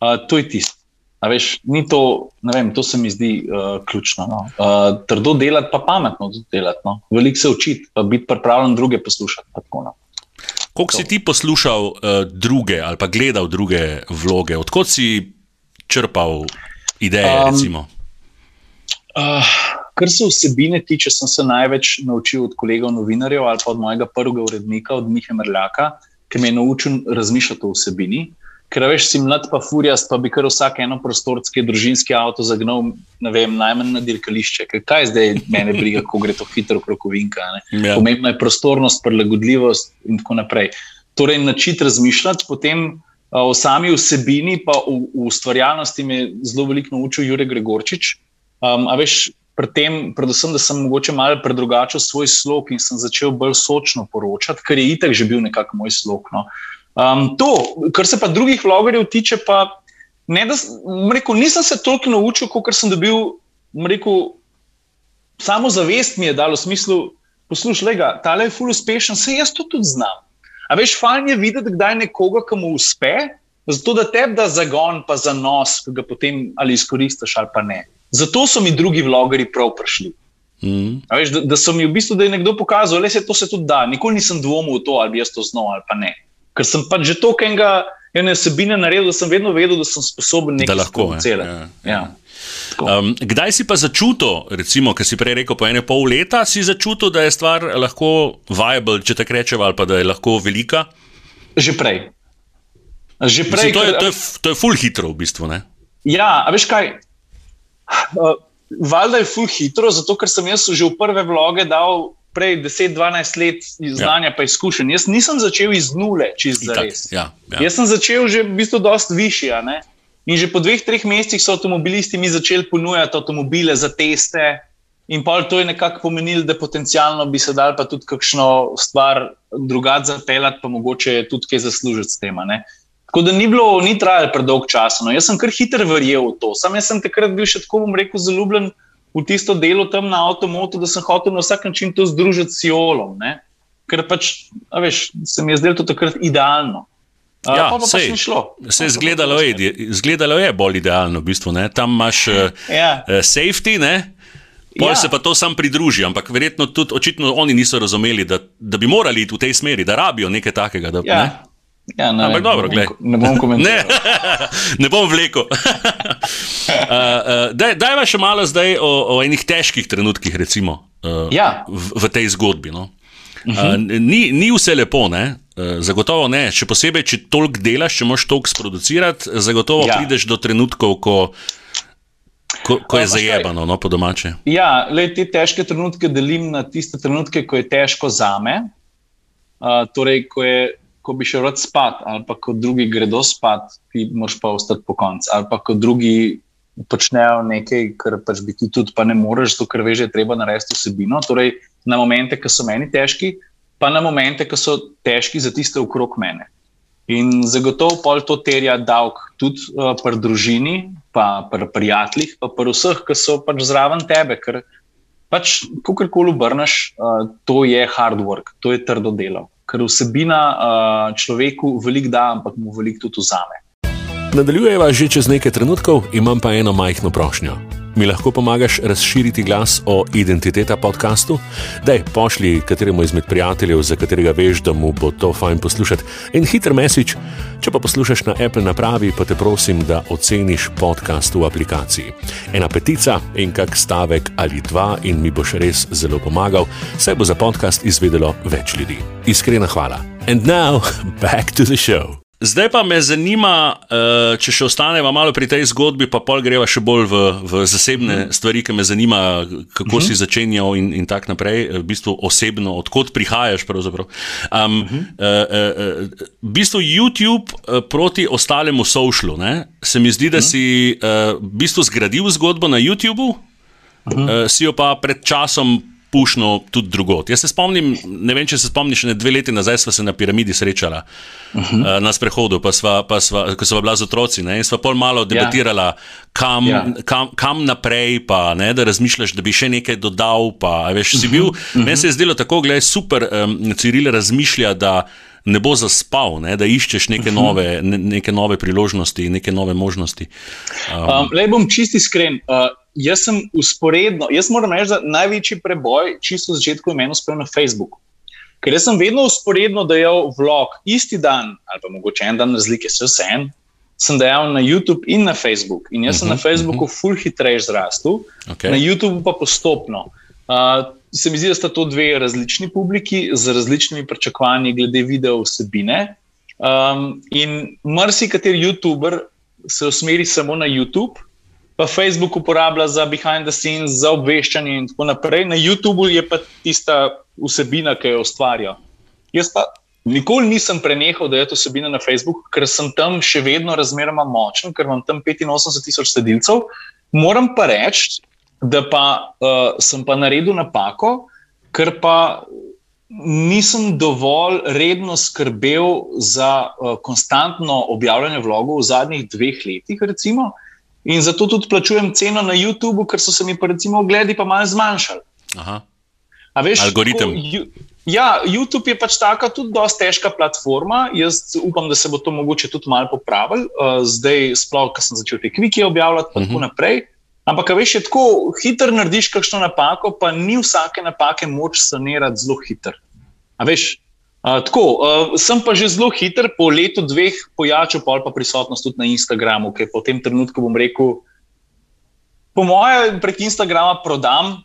Uh, to je tisto. Veš, to, vem, to se mi zdi uh, ključno. No? Uh, trdo delati, pa pametno delati. No? Veliko se učiti, pa biti pripravljen druge poslušati. No? Koliko si ti poslušal uh, druge ali pa gledal druge vloge? Odkot si črpal ideje? Um, uh, kar se vsebine tiče, sem se največ naučil od kolegov novinarjev ali pa od mojega prvega urednika, od Miha Mrljaka, ki me je naučil razmišljati o vsebini. Ker veš, si mlad, pa furjast, pa bi kar vsak eno prostorski družinski avto zagnal, ne vem, najmanj na dirkališče. Ker kaj zdaj mene briga, ko gre to hitro preko vinka. Ja. Pomembna je prostornost, prilagodljivost in tako naprej. Torej, način razmišljati, potem o sami vsebini, pa v, v ustvarjalnosti me je zelo veliko naučil Jurek Gregorčič. Um, a veš, pri tem, predvsem, da sem mogoče malo predrugačil svoj slog in sem začel bolj sočno poročati, ker je itek že bil nekako moj slog. No. Um, to, kar se pa drugih vlogerjev tiče, pa ne, da, rekel, nisem se toliko naučil, kot sem dobil. Rekel, samo zavest mi je dalo v smislu, poslušaj, ta je full uspešen, se jaz to tudi znam. A veš, fajn je videti, kdaj nekoga, ki mu uspe, zato da te da zagon, pa za nos, ki ga potem ali izkoristiš ali pa ne. Zato so mi drugi vlogeri prav prišli. Mm. Veš, da, da so mi v bistvu, da je nekdo pokazal, da se to se tudi da. Nikoli nisem dvomil v to, ali bi jaz to znal ali pa ne ker sem pač že toliko enega, ene sebine naredil, da sem vedno vedel, da sem sposoben nekaj narediti. Ja, ja. Um, kdaj si pa začutil, recimo, kar si prej rekel, po ene pol leta, si začutil, da je stvar lahko viable, če tako rečemo, ali pa da je lahko velika? Že prej. Že prej Mislim, to, je, to, je, to je full hitro, v bistvu. Ne? Ja, a veš kaj? Uh, Valjda je full hitro, zato ker sem jaz že v prve vloge dal prej 10-12 let znanja, ja. pa izkušenj. Jaz nisem začel iz nule, čist za res. Ja, ja. Jaz sem začel že v bistvu dosti višji. In že po dveh, treh mesecih so avtomobilisti mi začeli ponujati avtomobile za teste. In pa to je nekako pomenilo, da potencialno bi se dal pa tudi kakšno stvar drugače zapeljati, pa mogoče tudi kaj zaslužiti s tem. Tako da ni bilo, ni trajalo predolg čas. No. Jaz sem kar hitro verjel v to. Sam jaz sem takrat bil še tako, bom rekel, zaljubljen v tisto delo tam na avtomotu, da sem hotel na vsak način to združiti s Jolom. Ne? Ker pač, veš, se mi je zdelo to takrat idealno. Ja, pa sej, pa se je zgledalo, je, zgledalo je bolj idealno, v bistvu. Ne? Tam imaš uh, ja. uh, safety, ne? Pol ja. se pa to sam pridruži, ampak verjetno tudi očitno oni niso razumeli, da, da bi morali iti v tej smeri, da rabijo nekaj takega. Da, ja. ne? Ja, ne, Ampak dobro, ne, ne bom komentiral. Ne, ne bom vlekel. uh, uh, daj pa še malo zdaj o, o enih težkih trenutkih, recimo, uh, ja. v, v tej zgodbi. No? Uh, ni, ni vse lepo, ne? zagotovo ne. Še posebej, če toliko delaš, če moš toliko sproducirati, zagotovo ja. prideš do trenutkov, ko, ko, ko je zajebano, no, po domače. Ja, le te težke trenutke delim na tiste trenutke, ko je težko za me. Uh, torej, ko je ko bi šel spat, ali pa ko drugi gredo spat, ti moš pa ostati po koncu, ali pa ko drugi počnejo nekaj, kar pač bi ti tudi, pa ne moreš, zato ker veš, da je treba narediti vsebino. Torej, na momente, ki so meni težki, pa na momente, ki so težki za tiste okrog mene. In zagotovo pol to terja davek tudi uh, pri družini, pa pri prijateljih, pa pri vseh, ki so pač zraven tebe. Ker pač, ko karkoli obrneš, uh, to je hard work, to je trdo delo ker vsebina uh, človeku veliko da, ampak mu veliko tudi vzame. Nadaljujeva že čez nekaj trenutkov, imam pa eno majhno prošnjo. Mi lahko pomagaš razširiti glas o identiteta podkastu? Daj, pošlji kateremu izmed prijateljev, za katerega veš, da mu bo to fajn poslušati. En hiter mesič, če pa poslušaš na Apple napravi, pa te prosim, da oceniš podcast v aplikaciji. Ena petica in kak stavek ali dva in mi boš res zelo pomagal, saj bo za podcast izvedelo več ljudi. Iskrena hvala. And now, back to the show. Zdaj pa me zanima, uh, če še ostaneva malo pri tej zgodbi, pa pol greva še bolj v, v zasebne mm. stvari, ki me zanima, kako mm -hmm. si začenjal in, in tako naprej, v bistvu osebno, odkot prihajaš. Um, mm -hmm. uh, uh, v bistvu YouTube uh, proti ostalemu. Ne? Se mi zdi, da mm -hmm. si uh, v bistvu zgradil zgodbo na YouTubu, mm -hmm. uh, si jo pa pred časom pušno tudi drugot. Jaz se spomnim, ne vem, če se spomniš, ne dve leti nazaj smo se na piramidi srečali uh -huh. uh, na sprehodu, pa sva, pa sva, ko smo bila z otroci ne, in sva pol malo debatirala, ja. kam, ja. kam, kam naprej, pa ne, da razmišljaš, da bi še nekaj dodal. Pa, veš, uh -huh. bil, uh -huh. Meni se je zdelo tako, da je super, um, Ciril razmišlja. Ne bo zaspal, ne, da iščeš neke nove, ne, neke nove priložnosti, neke nove možnosti. Um, um, Le bom čisti iskren. Uh, jaz sem usporedno, jaz moram reči, da največji preboj, čisto v začetku, je meni uspel na Facebooku. Ker sem vedno usporedno dajal vlog, isti dan, ali pa mogoče en dan razlike, vse vse en, sem dejal na YouTube in na Facebook. In jaz sem uh -huh, na Facebooku uh -huh. ful hitreje zrastel, okay. na YouTubu pa postopno. Uh, se mi zdi, da sta to dve različni publiki z različnimi pričakovanji glede video vsebine. Um, in marsikateri YouTuber se usmeri samo na YouTube, pa Facebook uporablja za behind the scenes, za obveščanje in tako naprej. Na YouTubu je pa tista vsebina, ki jo ustvarjajo. Jaz pa Nikoli nisem prenehal delati vsebine na Facebooku, ker sem tam še vedno razmeroma močen, ker imam tam 85 tisoč sledilcev. Moram pa reči, da pa, uh, sem pa naredil napako, ker pa nisem dovolj redno skrbel za uh, konstantno objavljanje vlogov v zadnjih dveh letih. Recimo. In zato tudi plačujem ceno na YouTubu, ker so se mi recimo ogledi pa malo zmanjšali. Veš, Algoritem. Ko, Ja, YouTube je pač taka tudi zelo težka platforma. Jaz upam, da se bo to mogoče tudi malo popravilo. Uh, zdaj, sploh, ko sem začel te kvike objavljati, in tako uh mhm. -huh. naprej. Ampak, veš, je tako hiter, narediš kakšno napako, pa ni vsake napake moč sanirati zelo hiter. Veš, uh, tako, uh, sem pa že zelo hiter, po letu, dveh, pojačal pa prisotnost tudi na Instagramu, ki je po tem trenutku, bom rekel, po mojem, prek Instagrama prodam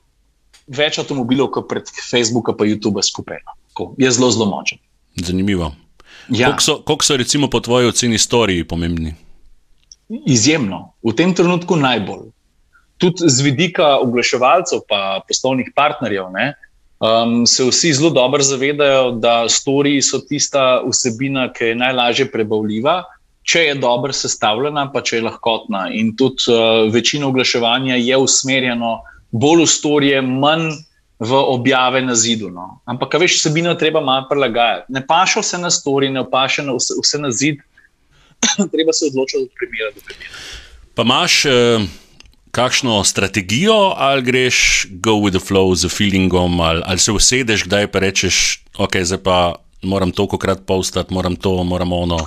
več avtomobilov kot pred Facebookom in YouTubeom skupaj. No. Je zelo, zelo močen. Zanimivo. Ja. Koliko so, kolik so, recimo, po tvoji oceni, storiji pomembni? Izjemno, v tem trenutku najbolj. Tudi z vidika oglaševalcev, pa poslovnih partnerjev, ne, um, se vsi zelo dobro zavedajo, da storiji so tista vsebina, ki je najlažje prebavljiva, če je dobro sestavljena, pa če je lahkotna. In tudi uh, večina oglaševanja je usmerjena bolj v storije, manj v objave na zidu. No. Ampak, veš, vsebino treba malo prilagajati. Ne paša vse na storije, ne paša vse, vse na zid, treba se odločiti od primera do primera. Pa imaš eh, kakšno strategijo, ali greš go with the flow z feelingom, ali, ali se usedeš, kdaj pa rečeš, ok, zdaj pa moram toliko krat postati, moram to, moram ono.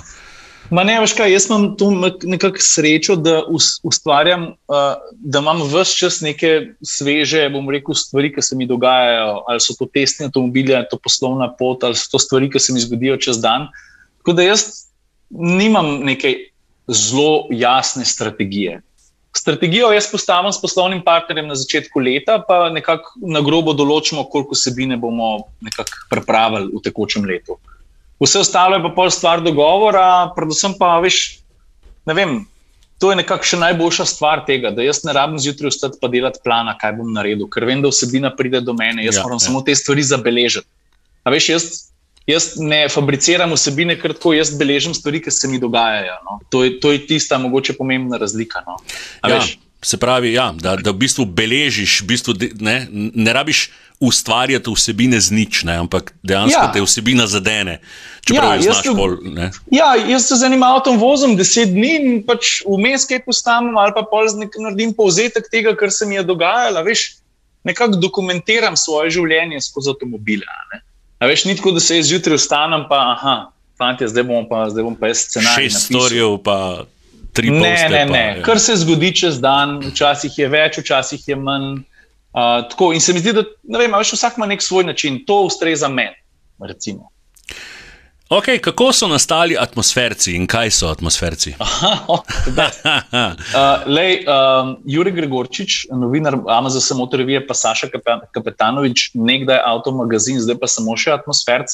Ma ne, veš kaj, jaz imam tu nekako srečo, da ustvarjam, uh, da imam vse čas neke sveže, bom rekel, stvari, ki se mi dogajajo, ali so to testni avtomobili, ali to poslovna pot, ali so to stvari, ki se mi zgodijo čez dan. Tako da jaz nimam neke zelo jasne strategije. Strategijo jaz postavim s poslovnim partnerjem na začetku leta, pa nekako na grobo določimo, koliko sebine bomo nekako pripravili v tekočem letu. Vse ostalo je pa pol stvar dogovora, predvsem pa, veš, ne vem, to je nekako še najboljša stvar tega, da jaz ne rabim zjutraj vstati pa delati plana, kaj bom naredil, ker vem, da vsebina pride do mene, jaz ja, moram ja. samo te stvari zabeležiti. A veš, jaz, jaz ne fabriciram vsebine, ker tako jaz beležim stvari, ki se mi dogajajo. No. To, je, to je tista mogoče pomembna razlika. No. Ja, se pravi, ja, da, da v bistvu beležiš, v bistvu ne, ne rabiš ustvarjati vsebine z nič, ne? ampak dejansko ja. te vsebina zadene. Ja, jaz, pol, ja, jaz se z enim avtom vozim deset dni in pač vmes kaj postavim, ali pa pol naredim povzetek tega, kar se mi je dogajalo. Veš, nekako dokumentiram svoje življenje skozi avtomobile. Veš, ni tako, da se jaz zjutraj vstanem, pa aha, fanti, zdaj bom pa, zdaj bom pa jaz scenarij. Šest storijev, pa tri poste. Ne, ne, ne. Ja. Kar se zgodi čez dan, včasih je več, včasih je manj tako, in se mi zdi, da vem, veš, vsak ima nek svoj način, to ustreza meni. Okay, kako so nastali atmosferci in kaj so atmosferci? uh, lej, um, Juri Gregorčič, novinar Amazon Motorije, pa Saša Kapetanovič, nekdaj avtomagazin, zdaj pa samo še atmosferc,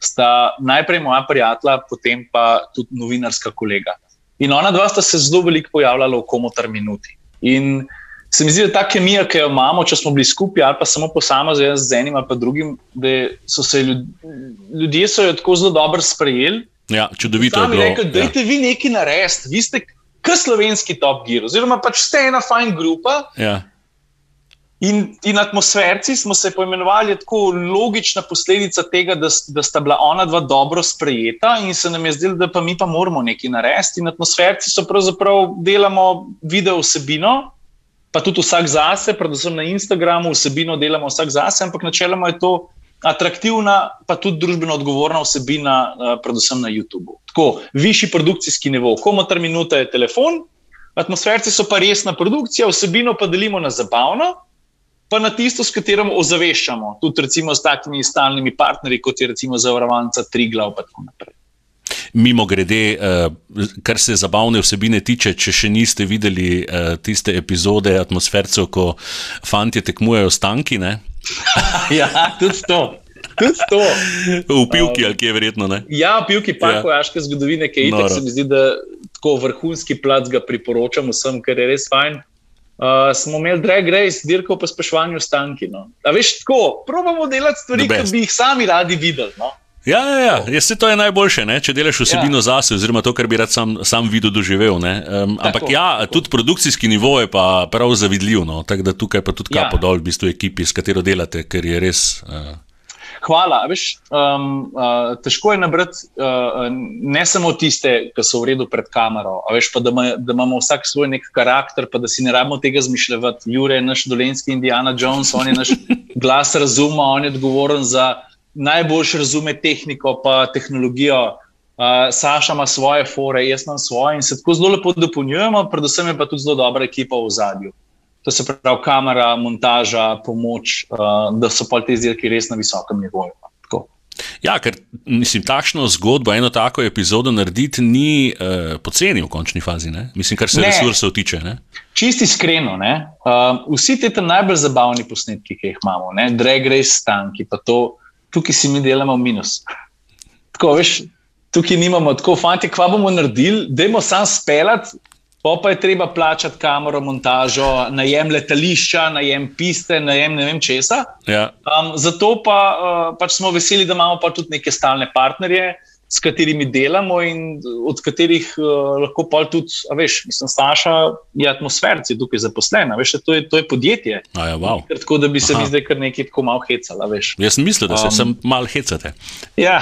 sta najprej moja prijatelja, potem pa tudi novinarska kolega. In ona dva sta se zelo veliko pojavljala v komotar minuti. In se mi zdi, da ta kemija, ki jo imamo, če smo bili skupaj ali pa samo posamezni, z enim ali drugim, da so se ljud, ljudje so jo tako zelo dobro sprejeli. Ja, čudovito je bilo. Rekel, da ja. vi nekaj naredili, vi ste kot slovenski top gear, oziroma pač ste ena fajn grupa. Ja. In, in atmosferci smo se poimenovali tako logična posledica tega, da, da sta bila ona dva dobro sprejeta, in se nam je zdelo, da pa mi pa moramo nekaj narediti. In atmosferci so pravzaprav delamo video vsebino, pa tudi vsak zase, predvsem na Instagramu, vsebino delamo vsak zase, ampak načeloma je to atraktivna, pa tudi družbeno odgovorna vsebina, eh, predvsem na YouTubu. Tako, višji produkcijski nivo, komotar minuta je telefon, atmosferci so pa resna produkcija, vsebino pa delimo na zabavno. Pa na tisto, s katerim ozaveščamo, tudi recimo s takimi stalnimi partnerji, kot je recimo zavarovalnica Triglav. Mimo grede, uh, kar se zabavne vsebine tiče, če še niste videli uh, tiste epizode atmosfercev, ko fanti tekmujejo s tanki. ja, tudi to. V pivki, ali kje je verjetno? Ne? Ja, v pivki pa vojaške ja. zgodovine, ki je itak, se mi zdi, da tako vrhunski plac ga priporočam vsem, ker je res fajn. Uh, smo imeli drag race, dirko po spešvanju stanki. No. A veš, tako, probamo delati stvari, ki bi jih sami radi videli. No. Ja, ja, ja. Jaz se to je najboljše, ne? če delaš vsebino ja. zase, oziroma to, kar bi rad sam, sam videl, doživel. Um, ampak tako, ja, tako. tudi produkcijski nivo je pa prav zavidljiv. No? Tako da tukaj pa tudi ja. kapo dol, v bistvu ekipi, s katero delate, ker je res. Uh, hvala. Veš, um, uh, težko je nabrati uh, ne samo tiste, ki so v redu pred kamero, veš, pa da, ma, da imamo vsak svoj nek karakter, pa da si ne rabimo tega zmišljati. Jure je naš dolenski Indiana Jones, on je naš glas razuma, on je odgovoren za najboljše razume tehniko in tehnologijo. Uh, Saša ima svoje fore, jaz imam svoje in se tako zelo lepo dopolnjujemo, predvsem je pa tudi zelo dobra ekipa v zadju to se pravi kamera, montaža, pomoč, uh, da so pa te izdelki res na visokem nivoju. Ja, ker mislim, takšno zgodbo, eno tako epizodo narediti, ni uh, poceni v končni fazi, ne? mislim, kar se resursov tiče. Ne? Čisti iskreno, uh, vsi ti najbolj zabavni posnetki, ki jih imamo, ne? drag race stanki, pa to, tukaj si mi delamo minus. Tako, veš, tukaj nimamo tako, fanti, kva bomo naredili, dajmo sam speljati Pa pa je treba plačati kamero, montažo, najem letališča, najem piste, najem ne vem česa. Ja. Um, zato pa, uh, pač smo veseli, da imamo pa tudi neke stalne partnerje, s katerimi delamo in od katerih uh, lahko pa tudi, veš, mislim, Saša je atmosferci tukaj zaposlena, veš, to je, to je podjetje. Ja, wow. Tako da bi se Aha. mi zdaj kar nekaj tako malo hecala, veš. Jaz sem mislil, da se um, sem mal hecate. Ja.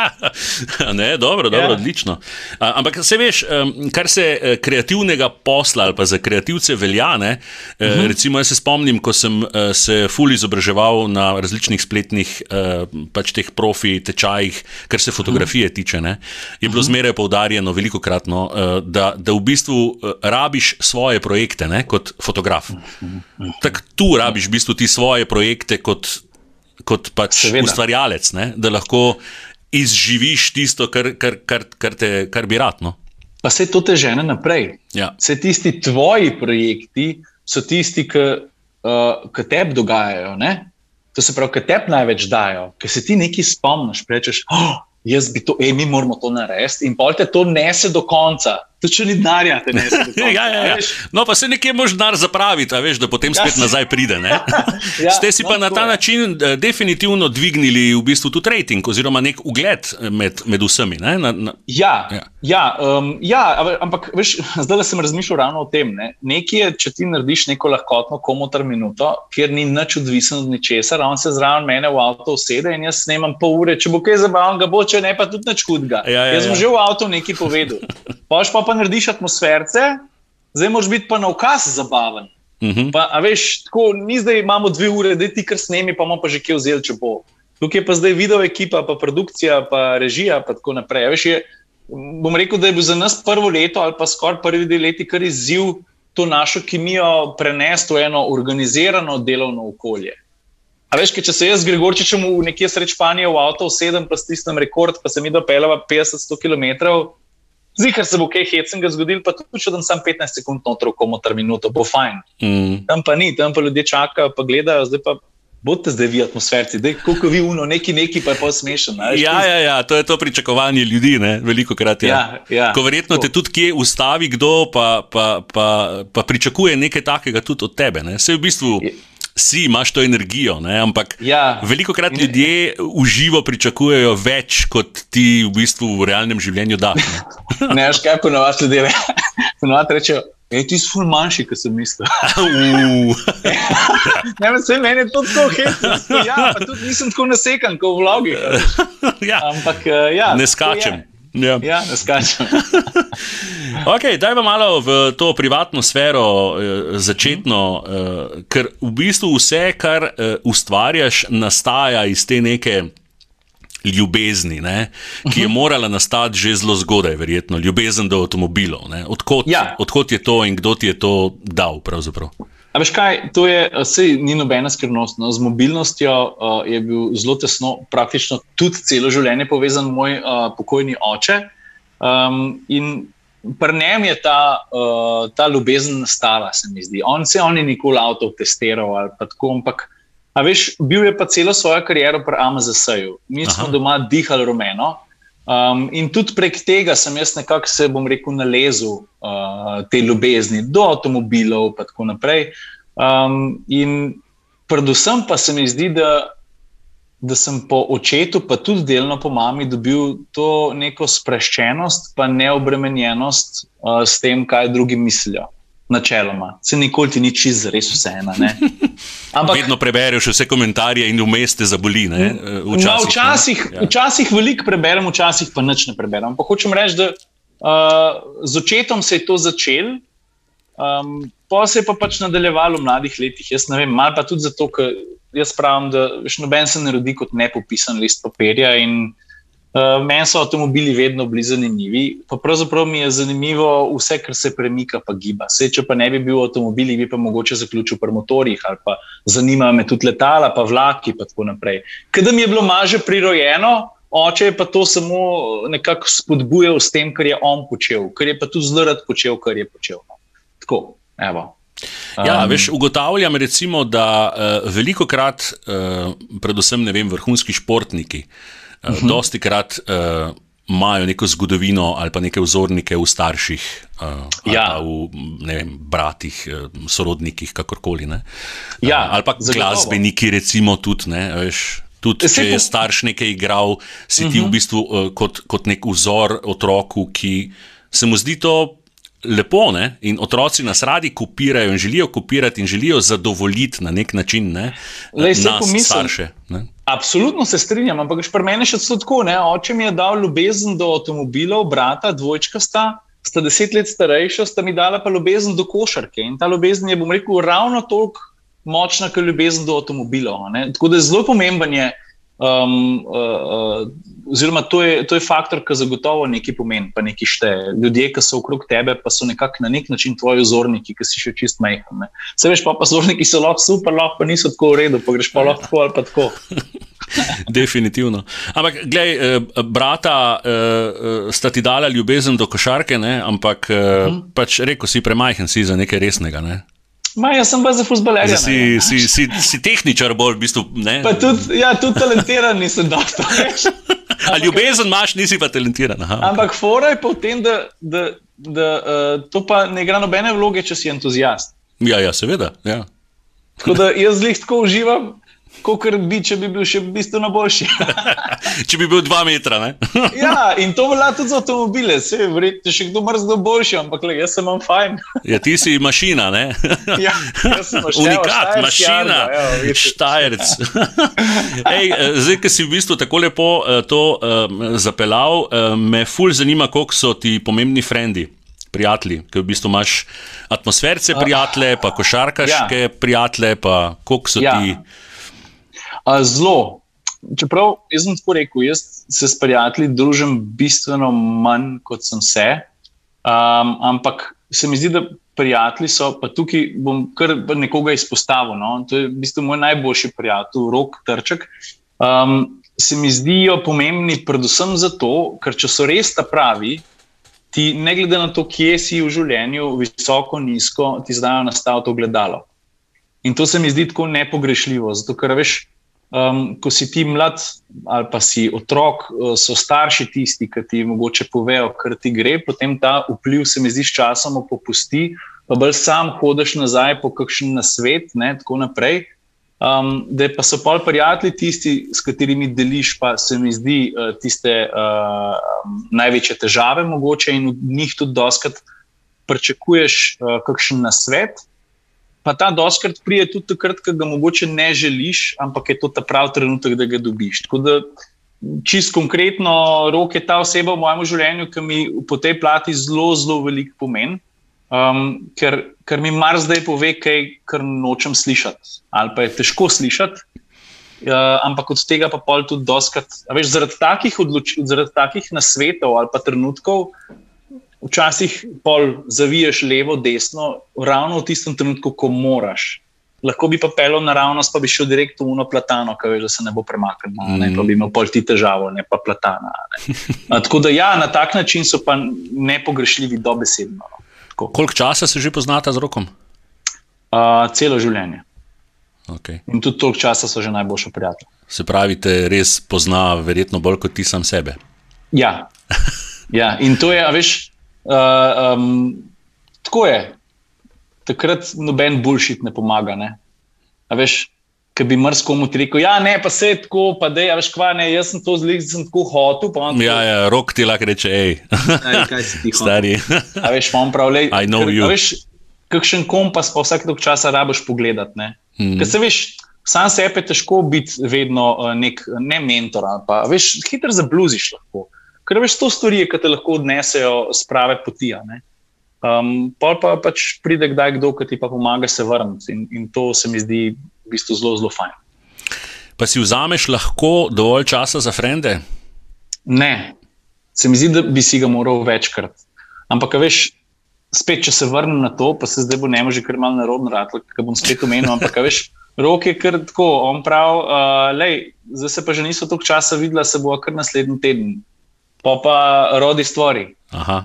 ne, dobro, dobro, ja. odlično. Ampak se veš, kar se eh, kreativnega posla ali pa za kreativce velja, ne, uh eh, -huh. Mhm. recimo jaz se spomnim, ko sem se ful izobraževal na različnih spletnih pač teh profi tečajih, kar se se fotografije tiče, ne, je bilo zmeraj poudarjeno, veliko kratno, uh, da, da v bistvu uh, rabiš svoje projekte ne, kot fotograf. Tako tu rabiš v bistvu ti svoje projekte kot, kot pač ustvarjalec, ne, da lahko izživiš tisto, kar, kar, kar, kar, te, kar bi rad. No. Pa se to te žene naprej. Ja. Se tisti tvoji projekti so tisti, ki uh, tebi dogajajo. Ne? To se pravi, ki tebi največ dajo, ki se ti nekaj spomniš, rečeš. Oh, jaz bi to, ej, mi moramo to narediti, in pol te to nese do konca. To če ni denarja, te ne znaš. ja, ja, ja. No, pa se nekje moš denar zapraviti, veš, da potem spet ja, nazaj pride. ja, Ste si no, pa na ta je. način uh, definitivno dvignili v bistvu tudi rating oziroma nek ugled med, med vsemi. Na, na... Ja, ja. Ja, um, ja, ampak veš, zdaj sem razmišljal ravno o tem. Ne. Nekje je, če ti narediš neko lahkotno komotar minuto, kjer ni nič odvisen od ničesar, on se zraven mene v avto usede in jaz snemam pol ure, če bo kaj zabavnega, bo če ne pa tudi nič hudega. Ja, ja, jaz sem ja. že v avtu nekaj povedal. Pa pa pa narediš atmosferce, zdaj moraš biti pa na ukaz zabaven. Uh mhm. -huh. pa, a veš, tako ni zdaj imamo dve ure, da ti kar snemi, pa imamo pa že kje vzeli, če bo. Tukaj je pa zdaj video ekipa, pa produkcija, pa režija, pa tako naprej. Veš, je, bom rekel, da je bil za nas prvo leto ali pa skoraj prvi dve leti kar izziv to našo kemijo prenesti v eno organizirano delovno okolje. A veš, če se jaz z Gregorčičem v nekje sreč Španije v avto sedem, pa stisnem rekord, pa se mi dopeljava 50-100 km, Zihar se bo kaj hecnega zgodil, pa tudi če dam samo 15 sekund noter, komu ter minuto, bo fajn. Mm. Tam pa ni, tam pa ljudje čakajo, pa gledajo, zdaj pa. Bodite zdaj vi atmosferci, da je kot vi uno, neki, neki pa je pa smešen. Ja, ja, ja, to je to pričakovanje ljudi, ne? veliko krat. Ja. Ja, ja. Ko verjetno te tudi kje ustavi kdo, pa, pa, pa, pa pričakuje nekaj takega tudi od tebe. Ne? Se v bistvu. Je si, imaš to energijo, ne? ampak ja. veliko krat ljudje v živo pričakujejo več, kot ti v bistvu v realnem življenju daš. Ne, ne veš, kaj ponovadi ljudje ponovadi rečejo. Ej, ti si ful manjši, kot sem mislil. ne, vse meni je to tako hecno. Ja, pa tudi nisem tako nasekan, kot v vlogi. Ja. Ampak, eh, ja, ne skačem. Ja, ja ne skačem. okay, daj pa malo v to privatno sfero, eh, začetno, eh, ker v bistvu vse, kar eh, ustvarjaš, nastaja iz te neke. Ljubezni, ne, ki je mhm. morala nastati že zelo zgodaj, verjetno, ljubezen do avtomobilov. Odkot, ja. odkot je to in kdo ti je to dal? Veš kaj, to je, sej, ni nobena skrivnost. No. Z mobilnostjo uh, je bil zelo tesno, praktično tudi celo življenje povezan moj uh, pokojni oče. Um, in pri njem je ta, uh, ta ljubezen nastala, se mi zdi. On se on ni nikoli avto testiral ali pa tako, ampak veš, bil je pa celo svojo kariero pri AMZS-ju. Mi Aha. smo doma dihali rumeno. Um, in tudi prek tega sem jaz nekako se, bom rekel, nalezel uh, te ljubezni do avtomobilov in tako naprej. Um, in predvsem pa se mi zdi, da, da sem po očetu, pa tudi delno po mami, dobil to neko spreščenost, pa neobremenjenost uh, s tem, kaj drugi mislijo načeloma. Se nikoli ti ni čez res vseeno. Ampak vedno prebereš vse komentarje in vmes te zaboli. Včasih, no, včasih, ja. včasih veliko preberem, včasih pa nič ne preberem. Pa hočem reči, da uh, z očetom se je to začelo. Um, pa se je pa pač nadaljevalo v mladih letih. Jaz ne vem, malo pa tudi zato, ker jaz pravim, da noben se ne rodi kot nepopisan list papirja. In Uh, Meni so avtomobili vedno bili zanimivi. Pa pravzaprav mi je zanimivo vse, kar se premika, pa giba. Se, če pa ne bi bil avtomobil, bi pa mogoče zaključil pri motorjih, ali pa zanimajo me tudi letala, pa vlaki, in tako naprej. Kadar mi je bilo maže prirojeno, oče je pa to samo nekako spodbujal s tem, kar je on počel, kar je pa tudi zelo rad počel, kar je počel. No. Tako, evo. Ja, um, veš, ugotavljam, recimo, da uh, veliko krat, uh, predvsem vem, vrhunski športniki, uh, Uh -huh. Dosti krat uh, imajo neko zgodovino ali pa neke vzornike v starših, uh, ja. v vem, bratih, sorodnikih, kakorkoli. Ja, uh, ali pa glasbeniki, recimo, tudi. Ne, veš, Tudi, če je starš nekaj igral, si ti uh -huh. v mhm. bistvu uh, kot, kot nek vzor otroku, ki se mu zdi to lepo. Ne? In otroci nas radi kopirajo in želijo kopirati in želijo zadovoljiti na nek način ne? Lej, nas, starše. Ne? Absolutno se strinjam, ampak pri meni še tako. Ne? Oče mi je dal ljubezen do avtomobilov, brata, dvojčka sta, sta deset let starejša, sta mi dala pa ljubezen do košarke. In ta ljubezen je, bom rekel, ravno toliko močna, kot ljubezen do avtomobilov. Tako da je zelo pomemben je. Um, uh, uh, oziroma, to je, to je faktor, ki zagotovo nekaj pomeni, pa nekaj šteje. Ljudje, ki so okrog tebe, pa so nekako na nek način tvoji vzorniki, ki si še čist majhen. Se veš, pa, pa vzorniki so lahko super, lahko pa niso tako v redu, pa greš pa lahko tako ali pa tako. Definitivno. Ampak, gledaj, eh, brata, eh, sta ti dala ljubezen do košarke, ne? ampak -huh. pač rekel si, premajhen si za nekaj resnega. Ne? Ma, jaz sem pa za fusbalerja. Si, si, si, si tehničar, bolj v bistvu. Tudi, ja, tudi talentiran nisem dosta. Ali ljubezen imaš, nisi pa talentiran. Aha, Ampak okay. fora je pa v tem, da, da, da uh, to pa ne igra nobene vloge, če si entuzijast. Ja, ja seveda. Ja. Tako da jaz zlih tako uživam, kot bi, če bi bil še bistveno boljši. če bi bil dva metra. ja, in to velja tudi za avtomobile. Se je verjetno še kdo mrzlo boljši, ampak le, jaz sem vam fajn. ja, ti si mašina, ne? ja, Unikat, mašina, štajerc. Ej, eh, zdaj, ki si v bistvu tako lepo uh, to uh, zapeljal, uh, me ful zanima, koliko so ti pomembni frendi. Prijatelji, ki v bistvu imaš atmosferce, prijatelje, pa košarkaške ja. prijatelje, pa koliko so ja. ti. Zelo. Čeprav jaz sem tako rekel, jaz se s prijatelji družim bistveno manj, kot sem se. Um, ampak se mi zdi, da prijatelji so, pa tukaj bom kar nekoga izpostavil. No? To je v bistvu moj najboljši prijatelj, rok Trček. Um, se mi zdijo pomembni predvsem zato, ker če so res ta pravi, ti ne glede na to, kje si v življenju, visoko, nizko, ti znajo nastaviti to gledalo. In to se mi zdi tako nepogrešljivo. Zato, ker veš, Um, ko si ti mlad ali pa si otrok, uh, so starši tisti, ki ti mogoče povejo, kar ti gre, potem ta vpliv se mi zdi s časom popusti, pa bolj sam hodiš nazaj po kakšen nasvet, ne, tako naprej. Um, da pa so pol prijatelji tisti, s katerimi deliš, pa se mi zdi uh, tiste uh, največje težave, mogoče in od njih tudi doskrat pričakuješ uh, kakšen nasvet. Pa ta doskrat prije tudi takrat, ko ga mogoče ne želiš, ampak je to ta pravi trenutek, da ga dobiš. Tako da, čist konkretno, rok je ta oseba v mojem življenju, ki mi po tej plati zelo, zelo veliko pomeni, um, ker, ker mi mar zdaj pove, kaj kar nočem slišati, ali pa je težko slišati. Uh, ampak od tega pa pol tudi doskrat. Veš, zaradi takih, odloč, zaradi takih nasvetov ali pa trenutkov včasih pol zaviješ levo, desno, ravno v tistem trenutku, ko moraš. Lahko bi pa pelil naravnost, pa bi šel direktno v uno platano, ki veš, da se ne bo premaknil, mm. pa bi imel pol ti težavo, ne pa platana. Ne. Tako da ja, na tak način so pa nepogrešljivi dobesedno. No. Koliko časa se že poznata z rokom? Uh, celo življenje. Okay. In tudi toliko časa so že najboljši prijatelji. Se pravi, te res pozna, verjetno bolj kot ti sam sebe. Ja, ja. in to je, veš, uh, um, tako je. Takrat noben bullshit ne pomaga. Ne? Veš, ki bi mrz komu rekel, ja, ne, pa se je tako, pa da je, veš, kva ne, jaz sem to zlik, sem tako hotel. Ja, ja, rok ti lahko reče, hej, kaj si ti hotel. Stari. A veš, imam prav, le. I know you. Veš, kakšen kompas pa vsak tok časa rabiš pogledati. Ne? Mm. Ker se veš, sam sebe je težko biti vedno uh, nek ne mentor, pa veš, hitro zabluziš lahko. Ker veš, to stvari, ki te lahko odnesejo z prave poti. Um, pa pa pač pride kdaj kdo, ki ti pa pomaga se vrniti in, in to se mi zdi v bistvu zelo, zelo fajn. Pa si vzameš lahko dovolj časa za frende? Ne, se mi zdi, da bi si ga moral večkrat. Ampak, veš, spet, če se vrnem na to, pa se zdaj bo ne more, ker malo narodno rad, ki bom spet omenil. Ampak, veš, rok je kar tako, on pravi, uh, lej, zdaj se pa že niso toliko časa videla, se bo kar naslednji teden, pa pa rodi stvari. Aha,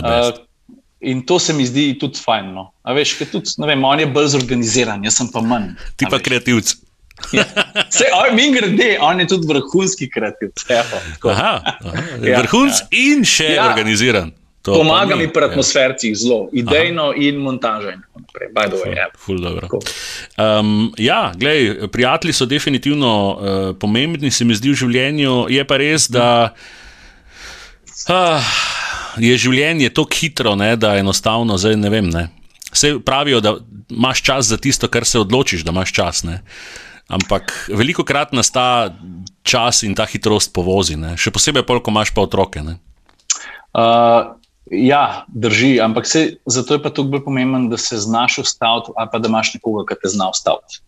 uh, in to se mi zdi tudi fajn. No. A veš, ker tudi, ne vem, on je bolj zorganiziran, jaz sem pa manj. Ti pa kreativc. Ja. Se, oj, mi grede, on je tudi vrhunski kreativc. Aha, aha, ja, ja. vrhunc ja. in še ja. organiziran. To Pomaga mi pri atmosferi ja. zelo, idejno Aha. in montažo. Ja. Um, ja, gledaj, prijatelji so definitivno uh, pomembni, se mi zdi v življenju. Je pa res, da uh, je življenje tako hitro, ne, da enostavno, zdaj ne vem. Ne. Vse pravijo, da imaš čas za tisto, kar se odločiš, da imaš čas. Ne. Ampak veliko krat nas ta čas in ta hitrost povozi, ne. še posebej, ko imaš pa otroke. Uh, Ja, drži, ampak se, zato je pa tukaj bolj pomemben, da se znaš ustaviti, ali pa da imaš nekoga, ki te zna ustaviti.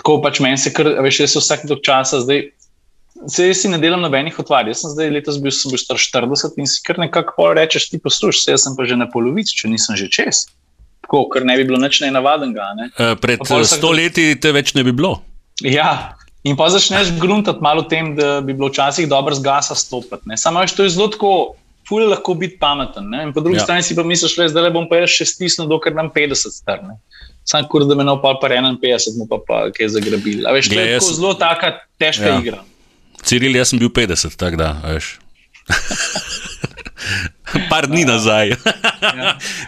Tako pač meni se, kar, veš, jaz vsak tok časa zdaj, se jaz si ne delam nobenih otvarj. Jaz sem zdaj letos bil, bil star 40 in si kar nekako rečeš, ti poslušaj, se jaz sem pa že na polovici, če nisem že čez. Tako, ker ne bi bilo nič nenavadnega. Ne? E, pred sto leti te več ne bi bilo. Ja. In pa začneš gruntati malo tem, da bi bilo včasih dobro z gasa stopiti. Samo, veš, to je zelo tako ful lahko biti pameten. Ne? In po drugi ja. strani si pa misliš, da le bom pa jaz še stisnil, dokler nam 50 strne. Sam kur, da me na opal pa 51, mu pa, pa kaj zagrabil. A veš, to je jaz... zelo taka težka ja. igra. Ciril, jaz sem bil 50, tako da, veš. Par dni nazaj. ja.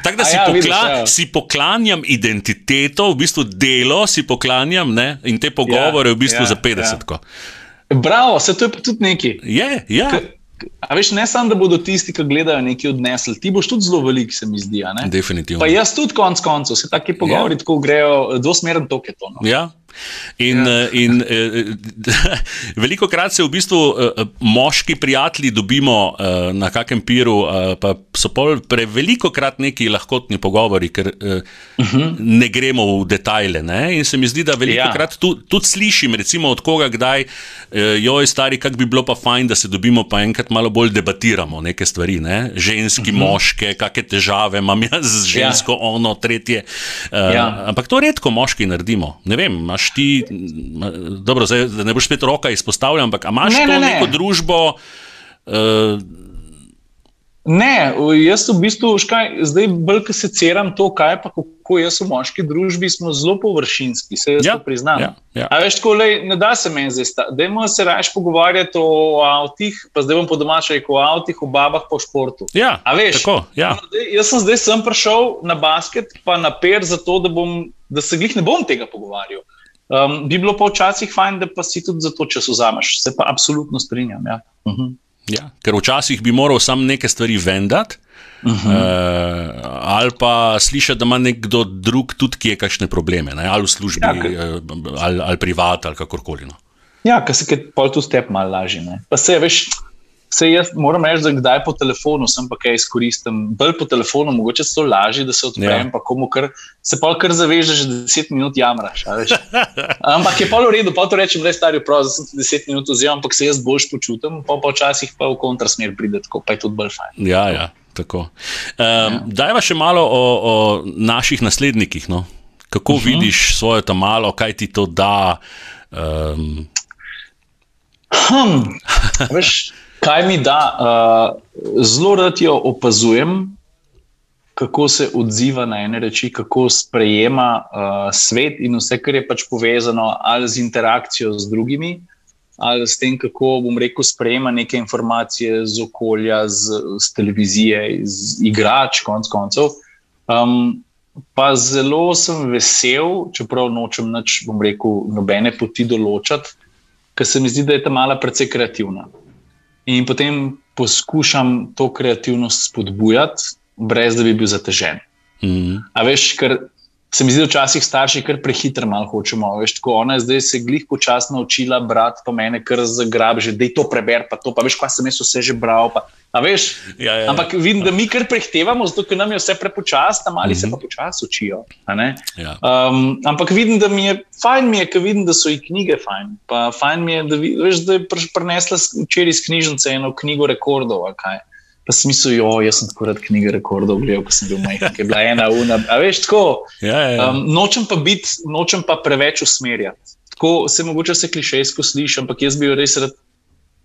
Tako da si, ja, pokla vidiš, ja. si poklanjam identiteto, v bistvu delo si poklanjam ne? in te pogovore ja, v bistvu ja, za 50. Ja. Bravo, se to je tudi nekaj. Je, ja. K A veš, ne samo, da bodo tisti, ki gledajo, nekaj odnesli, ti boš tudi zelo velik, se mi zdi. Definitivno. Pa jaz tudi konec koncev, se taki pogovori ja. tako grejo, dvosmeren tok je to. No. Ja. In, ja. Eh, in eh, veliko krat se v bistvu eh, moški prijatelji dobimo na kakem piru, pa so pol preveliko krat neki lahkotni pogovori, ker uh -huh. ne gremo v detajle. Ne? In se mi zdi, da veliko ja. krat tu, tudi slišim, recimo od koga, kdaj jo je stari, kako bi bilo pa fajn, da se dobimo, pa enkrat malo bolj debatiramo neke stvari. Ne? Ženski, uh mhm. -huh. moške, kakšne težave imam jaz z žensko, ja. ono, tretje. Ja. Ampak to redko moški naredimo. Ne vem, imaš imaš ti, dobro, zdaj, da ne boš spet roka izpostavljal, ampak imaš ne, to ne, ne. neko družbo. Uh, Ne, jaz v bistvu, škaj, zdaj bolj, ko se ceram to, kaj pa kako jaz v moški družbi, smo zelo površinski, se jaz ja, priznam. Ja, ja. A veš, tako, lej, ne da se meni zdaj sta. Dajmo se raje pogovarjati o avtih, pa zdaj bom po domačaj rekel o avtih, o babah, po športu. Ja, A veš, tako, ja. no, jaz sem zdaj sem prišel na basket, pa na per, zato da, bom, da se jih ne bom tega pogovarjal. Um, bi bilo pa včasih fajn, da pa si tudi za to čas vzameš. Se pa absolutno strinjam. Ja. Uh mhm. -huh. Ja, ker včasih bi moral sam neke stvari vendati, uh -huh. uh, ali pa slišati, da ima nekdo drug tudi, ki je kakšne probleme, ne? ali v službi, ja, uh, ali, ali privat, ali kakorkoli. No. Ja, ker se je pol tu step malo lažje. Pa se veš. Se jaz moram reči, da kdaj po telefonu sem pa kaj izkoristim. Bolj po telefonu, mogoče so lažje, da se odprem, ja. pa komu kar se pa kar zavežeš, da 10 minut jamraš. Ampak je pa v redu, pa to rečem, je stari prav, da sem 10 minut vzel, ampak se jaz boljš počutim, pa pa včasih pa v kontrasmer pride, tako pa je tudi bolj fajn. Ja, ja. Um, ja. Dajva še malo o, o naših naslednikih. No? Kako uh mhm. -huh. vidiš svojo tam malo, kaj ti to da? Um... Hm, veš, kaj mi da? Uh, zelo rad jo opazujem, kako se odziva na ene reči, kako sprejema uh, svet in vse, kar je pač povezano ali z interakcijo z drugimi ali s tem, kako bom rekel, sprejema neke informacije z okolja, z, z televizije, iz igrač, konc koncev. Um, pa zelo sem vesel, čeprav nočem nič, bom rekel, nobene poti določati, ker se mi zdi, da je ta mala precej kreativna. In potem poskušam to kreativnost spodbujati, brez da bi bil zatežen. Mm -hmm. A veš, ker se mi zdi, da včasih starši kar prehitro malo hočemo. Veš, tako, ona je zdaj se glih počasno naučila brati, pa mene kar zagrab, že da je to preber, pa to, pa veš, kaj sem jaz vse že bral. Pa, veš, ja, ja, ampak vidim, da mi kar prehtevamo, zato ker nam je vse prepočasno, mali mm -hmm. se pa mhm. počasi učijo. Ja. Um, ampak vidim, da mi je fajn, mi je, ker vidim, da so i knjige fajn. Pa fajn mi je, da, veš, da je prinesla včeraj iz knjižnice eno knjigo rekordov. Pa sem mislil, jo, jaz sem tako rad knjige rekordov gledal, ko sem bil majhen, ki je bila ena ura. A veš, tako. Ja, ja, ja. Um, nočem pa biti, nočem pa preveč usmerjati. Tako se mogoče se klišejsko sliši, ampak jaz bi jo res rad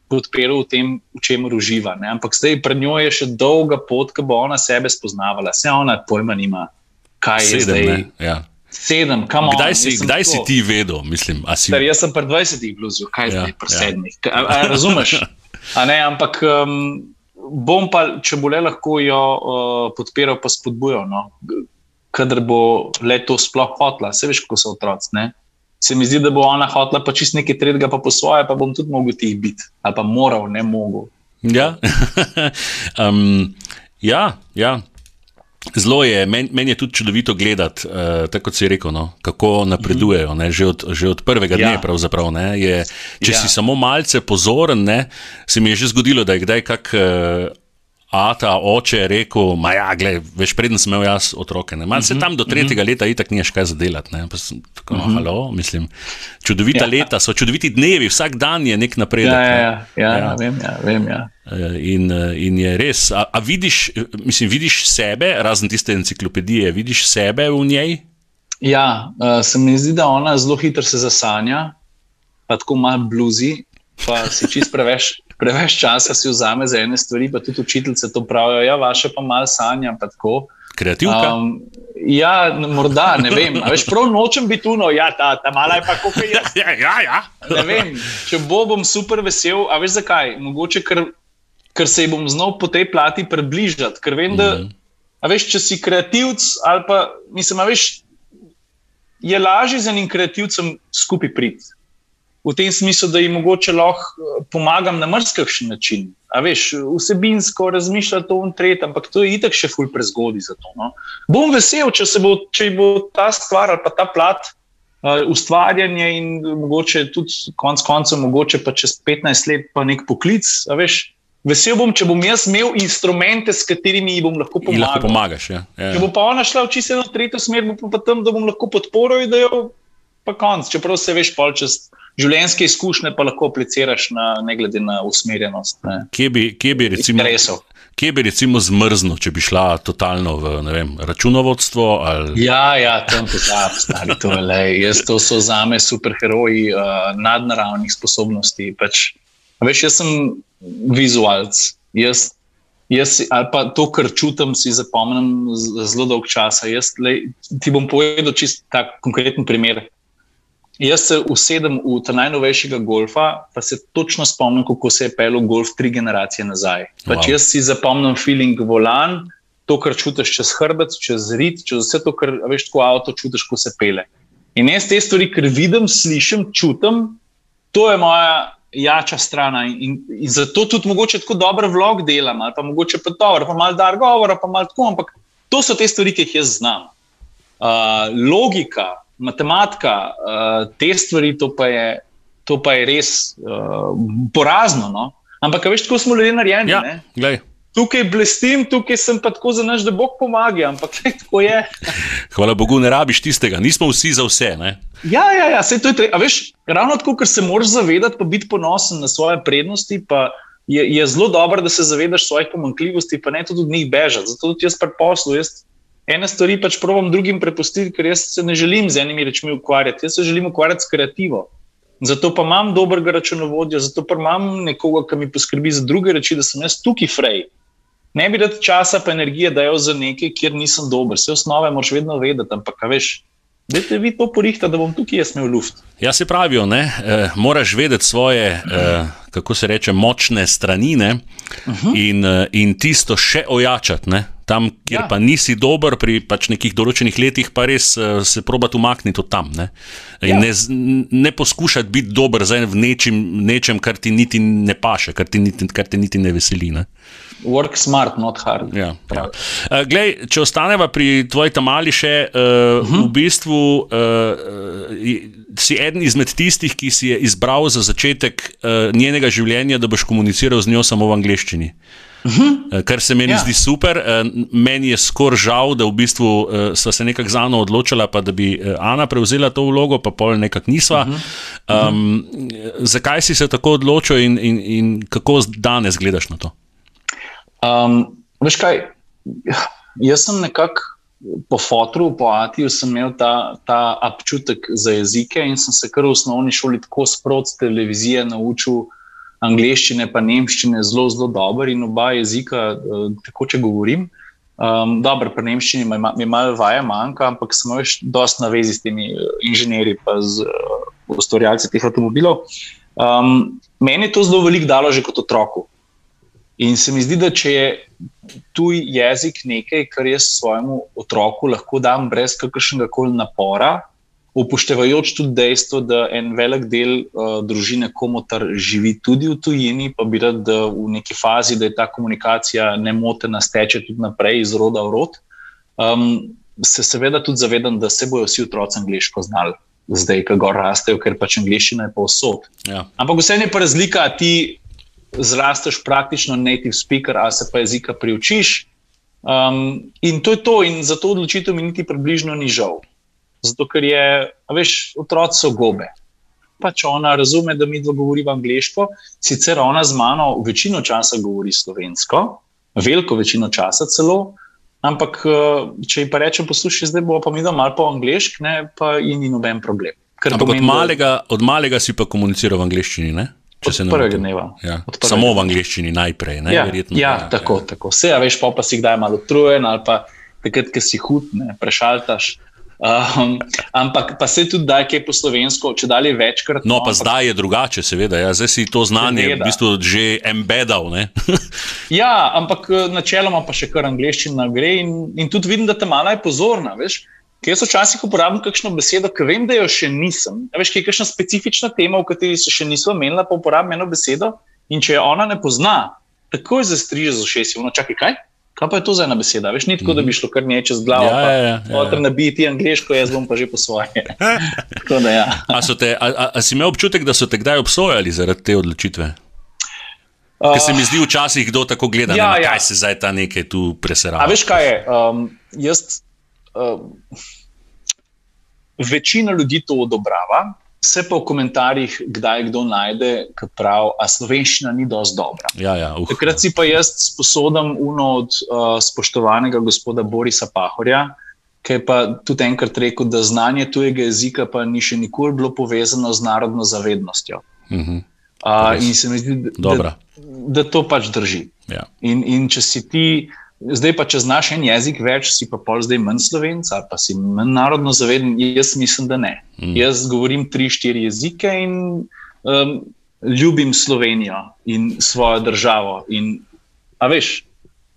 podprl v tem, v čem uživa. Ne? Ampak zdaj pred njo je še dolga pot, ki bo ona sebe spoznavala. Vse ona pojma nima, kaj je Sedem, zdaj. Ja. Sedem, kam kdaj si, kdaj si ti vedel? Mislim, si... Star, jaz sem pred 20-ih bluzil, kaj ja, zdaj, pred ja. sedmih. Razumeš? Ampak. Um, bom pa, če bo le lahko jo uh, podpiral, pa spodbujal, no? kader bo le to sploh hotla, se veš, kako so otroci. Ne? Se mi zdi, da bo ona hotla pa čist nekaj tretjega, pa po svoje, pa bom tudi mogel tih biti, ali pa moral, ne mogel. Ja, um, ja. ja. Zelo je, meni men je tudi čudovito gledati, uh, tako kot si rekel, no, kako napredujejo. Ne, že, od, že od prvega dne, ja. je, če ja. si samo malce pozoren, ne, se mi je že zgodilo, da je kdaj kak. Uh, Ata, oče je rekel, da ja, veš, predtem sem imel jaz otroke. Ne? Mal se mhm, tam do tretjega mm -hmm. leta itak niješ kaj zadelati. Tako, mm -hmm. halo, mislim, čudovita ja. leta so, čudoviti dnevi, vsak dan je nek napredek. Ja, ja, ja, ja, ja. vem. Ja, vem ja. Eh, in, eh, in je res. A, a vidiš, mislim, vidiš sebe, razen tiste enciklopedije, vidiš sebe v njej? Ja, uh, se mi zdi, da ona zelo hitro se zasanja, pa tako malo bluzi, pa si čist preveč preveč časa si vzame za ene stvari, pa tudi učiteljice to pravijo, ja, vaše pa malo sanja. Pa Kreativka. Um, ja, morda, ne vem. A veš, prav nočem biti tuno, ja, ta, ta mala je pa kako je. ja, ja, ja. ne vem, če bo, bom super vesel. A veš zakaj? Mogoče, ker, ker se ji bom znal po tej plati približati. Ker vem, da, mm. a veš, če si kreativc ali pa, mislim, veš, je lažje z enim kreativcem skupaj priti v tem smislu, da jim mogoče lahko eh, pomagam na mrzkakšen način. A veš, vsebinsko razmišljati o tem tretjem, ampak to je itek še ful prezgodaj za to. No? Bom vesel, če, bo, če bo ta stvar ali pa ta plat. Uh, ustvarjanje in mogoče tudi konec koncev, mogoče pa čez 15 let, pa nek poklic. Veš, vesel bom, če bom jaz imel instrumente, s katerimi ji bom lahko pomagal. Lahko pomagaš, ja. Ja. Če bo pa ona šla v čisto tretjo smer, bo pa tam, da bom lahko podporil, da jo pa konc. Čeprav se veš, pol čez življenjske izkušnje pa lahko apliciraš na, ne glede na usmerjenost. Kje bi, kje bi recimo, kje bi recimo zmrznil, če bi šla totalno v vem, računovodstvo? Ali... Ja, ja, tam pozab, stari to je. Jaz to so za me superheroji uh, nadnaravnih sposobnosti. Pač, veš, jaz sem vizualc. Jaz, jaz, ali pa to, kar čutim, si zapomnim zelo dolg čas. Ti bom povedal čist tak konkreten primer. Jaz se usedem v ta najnovejšega golfa, pa se točno spomnim, kako se je pelil golf tri generacije nazaj. Pač wow. Jaz si zapomnim feeling volan, to, kar čutiš čez hrbet, čez rit, čez vse to, kar veš, ko avto čutiš, ko se pele. In jaz te stvari, ker vidim, slišim, čutim, to je moja jača stran. In, in zato tudi mogoče tako dober vlog delam, ali pa mogoče pa dobro, pa malo dar govora, pa malo tako, ampak to so te stvari, ki jih jaz znam. Uh, logika matematika, uh, te stvari, to pa je, to pa je res uh, porazno. No? Ampak, veš, tako smo ljudje narejeni. Ja, tukaj blestim, tukaj sem pa tako za naš, da Bog pomaga, ampak kaj, tako je. Hvala Bogu, ne rabiš tistega, nismo vsi za vse. Ne? Ja, ja, ja, to je treba. Veš, ravno tako, ker se moraš zavedati, pa biti ponosen na svoje prednosti. Je, je zelo dobro, da se zavedaš svojih pomankljivosti, pa ne tudi od njih bežati. Zato tudi jaz pri poslu, jaz ene stvari pač provam drugim prepustiti, ker jaz se ne želim z enimi rečmi ukvarjati, jaz se želim ukvarjati s kreativo. Zato pa imam dobrega računovodja, zato pa imam nekoga, ki mi poskrbi za druge reči, da sem jaz tukaj frej. Ne bi rad časa pa energije dajal za nekaj, kjer nisem dober. Vse osnove moraš vedno vedeti, ampak veš. Dajte vi to porihta, da bom tukaj jaz imel luft. Ja, se pravijo, ne, e, moraš vedeti svoje, e, kako se reče, močne strani uh -huh. in, e, in tisto še ojačati. Ne. Tam, kjer ja. pa nisi dober, pri pač nekih določenih letih, pa res uh, se proba umakniti od tam. Ne, ja. ne, ne poskušati biti dober v nečem, nečem, kar ti niti ne paše, kar, ti niti, kar te niti ne veseli. Ne. Work smart, not hard. Ja, ja. Glej, če ostaneva pri tvoji tamali, še uh, uh -huh. v bistvu uh, si eden izmed tistih, ki si je izbral za začetek uh, njenega življenja, da boš komuniciral z njo samo v angleščini. Uh -huh. Kar se meni ja. zdi super. Meni je skoraj žal, da v bistvu uh, se nekako za eno odločila, pa da bi Ana prevzela to vlogo, pa pol nekako nisva. Uh -huh. um, zakaj si se tako odločil in, in, in kako danes gledaš na to? Um, veš kaj, jaz sem nekako po fotru, po Atiju, imel ta, ta občutek za jezike in sem se kar v osnovni šoli tako sproti televizije naučil angliščine, pa nemščine zelo, zelo dobro in oba jezika, uh, tako če govorim. Um, dobro, pri nemščini mi je malo vaja manjka, ampak sem več dosti na vezi s temi uh, inženirji in uh, ustvarjalci teh avtomobilov. Um, meni je to zelo veliko dalo že kot otroku. In se mi zdi, da če je tuj jezik nekaj, kar jaz svojemu otroku lahko dam brez kakršnega koli napora, upoštevajoč tudi dejstvo, da en velik del uh, družine komotar živi tudi v tujini, pa bi rad, da v neki fazi, da je ta komunikacija nemotena, steče tudi naprej iz roda v rod. Um, se seveda tudi zavedam, da se bojo vsi otroci angliško znali. Zdaj, ko gor rastejo, ker pač angliščina je povsod. Ja. Ampak vse je pa razlika, ti zrasteš praktično native speaker, ali se pa jezika priučiš. Um, in to je to, in za to odločitev mi niti približno ni žal. Zato, ker je, veš, otroci so gobe. Pač ona razume, da mi dva govorimo angliško, sicer ona z mano večino časa govori slovensko, veliko večino časa celo. Ampak, uh, če ji pa rečem, poslušaj, zdaj bo pa mi doma malo po angliški, pa ji ni noben problem. Ampak pomeni, od, malega, od malega si pa komuniciral v angliščini, ne? Od prvega dneva. Ja. Samo v angleščini najprej. Ne, ja, ja, ja, tako, ja. tako. Vse, a veš, pa, pa si kdaj malo utrujen ali pa takrat, ki si hud, ne, prešaltaš. Um, ampak pa se tudi da, kaj po slovensko, če dalje večkrat. No, pa ampak, zdaj je drugače, seveda. Ja. Zdaj si to znanje v bistvu že embedal. ja, ampak eh, načeloma pa še kar angliščina gre in, in tudi vidim, da te malo je pozorna. Veš. Ker jaz včasih uporabljam kakšno besedo, ki vem, da jo še nisem. Veš, kaj je kakšna specifična tema, v kateri se še nismo menili, pa uporabljam eno besedo. In če jo ona ne pozna, takoj zastriže za šest. No, čakaj, kaj? Kaj pa je to za ena beseda? Veš, ni tako, da bi šlo kar neče z glavo. Ja, ja, ja, ja. Ter nabiti angliško, jaz bom pa že po svoje. da, ja. a, te, a, a, a si imel občutek, da so te kdaj obsojali zaradi te odločitve? Uh, Ker se mi zdi včasih, kdo tako gleda, ja, ne, ja. kaj se zdaj ta nekaj tu presera. A veš kaj je? Um, jaz uh, večina ljudi to odobrava, se pa v komentarjih, kdaj kdo najde, ki pravi, da slovenščina ni dovolj dobra. Ja, ja, uh, Takrat si pa jaz sposodam uno od uh, spoštovanega gospoda Borisa Pahorja. Ki je pa tudi enkrat rekel, da znanje tujega jezika pa ni še nikoli bilo povezano z narodno zavednostjo. Uh -huh. uh, in se mi zdi, da, da, da to pač drži. Ja. In, in če si ti Zdaj pa, če znaš en jezik več, si pa pol zdaj manj slovenc, pa si manj narodno zaveden. Jaz mislim, da ne. Mm. Jaz govorim tri, štiri jezike in um, ljubim Slovenijo in svojo državo. In, veš,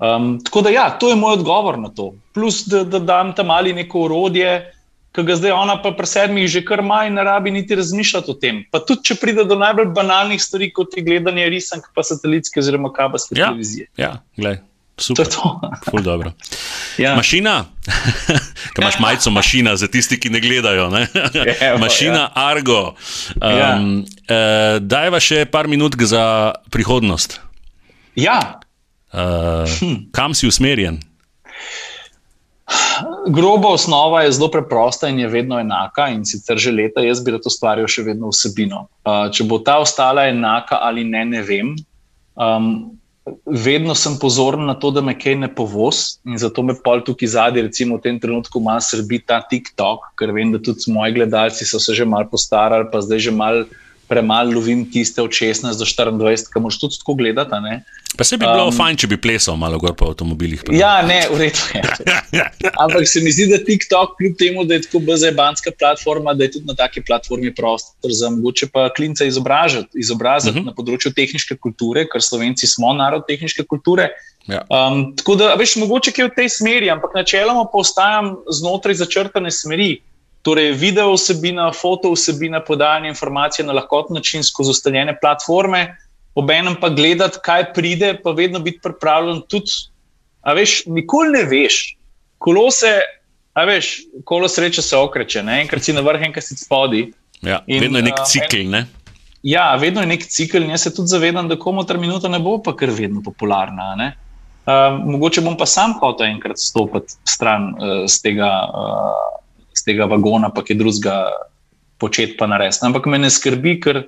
um, tako da, ja, to je moj odgovor na to. Plus, da, da dam tam ali neko urodje, ki ga zdaj ona pa pri sedmih že kar maj ne rabi niti razmišljati o tem. Pa tudi, če pride do najbolj banalnih stvari, kot je gledanje risank, pa satelitske oziroma kabelske ja, televizije. Ja, gledaj. Super. To je to. ja. Mašina, ki imaš majico, mašina za tisti, ki ne gledajo. Ne? Evo, mašina ja. Argo. Um, ja. uh, Dajva še par minut za prihodnost. Ja. Uh, hm. Kam si usmerjen? Groba osnova je zelo preprosta in je vedno enaka, in sicer že leta jaz bi to stvaril še vedno vsebino. Uh, če bo ta ostala enaka ali ne, ne vem. Um, vedno sem pozoren na to, da me kaj ne povoz in zato me pol tukaj zadnji, recimo v tem trenutku, malo srbi ta TikTok, ker vem, da tudi moji gledalci so se že malo postarali, pa zdaj že malo premalo lovim tiste od 16 do 24, ki moš tudi tako gledati. Pa se bi bilo um, fajn, če bi plesal malo gor po avtomobilih. Pa. Ja, ne, v redu je. Ampak se mi zdi, da TikTok, kljub temu, da je tako BZBanska platforma, da je tudi na taki platformi prostor za mogoče pa klince izobraziti, izobraziti uh mhm. -huh. na področju tehnične kulture, ker slovenci smo narod tehnične kulture. Ja. Um, tako da, veš, mogoče je v tej smeri, ampak načeloma pa ostajam znotraj začrtane smeri. Torej, video vsebina, foto vsebina, podajanje informacij na lahkoten način skozi ustaljene platforme, obenem pa gledati, kaj pride, pa vedno biti pripravljen tudi. A veš, nikoli ne veš, kolo se, a veš, kolo sreče se okreče, ne? enkrat si na vrhu, enkrat si spodaj. Ja, vedno je nek cikl. Ne? Ja, vedno je nek cikl, in jaz se tudi zavedam, da komu ta minuta ne bo pa kar vedno popularna. Uh, mogoče bom pa sam hotel enkrat stopiti stran uh, z tega. Uh, z tega vagona, pa kaj drugega početi, pa narediti. Ampak me ne skrbi, ker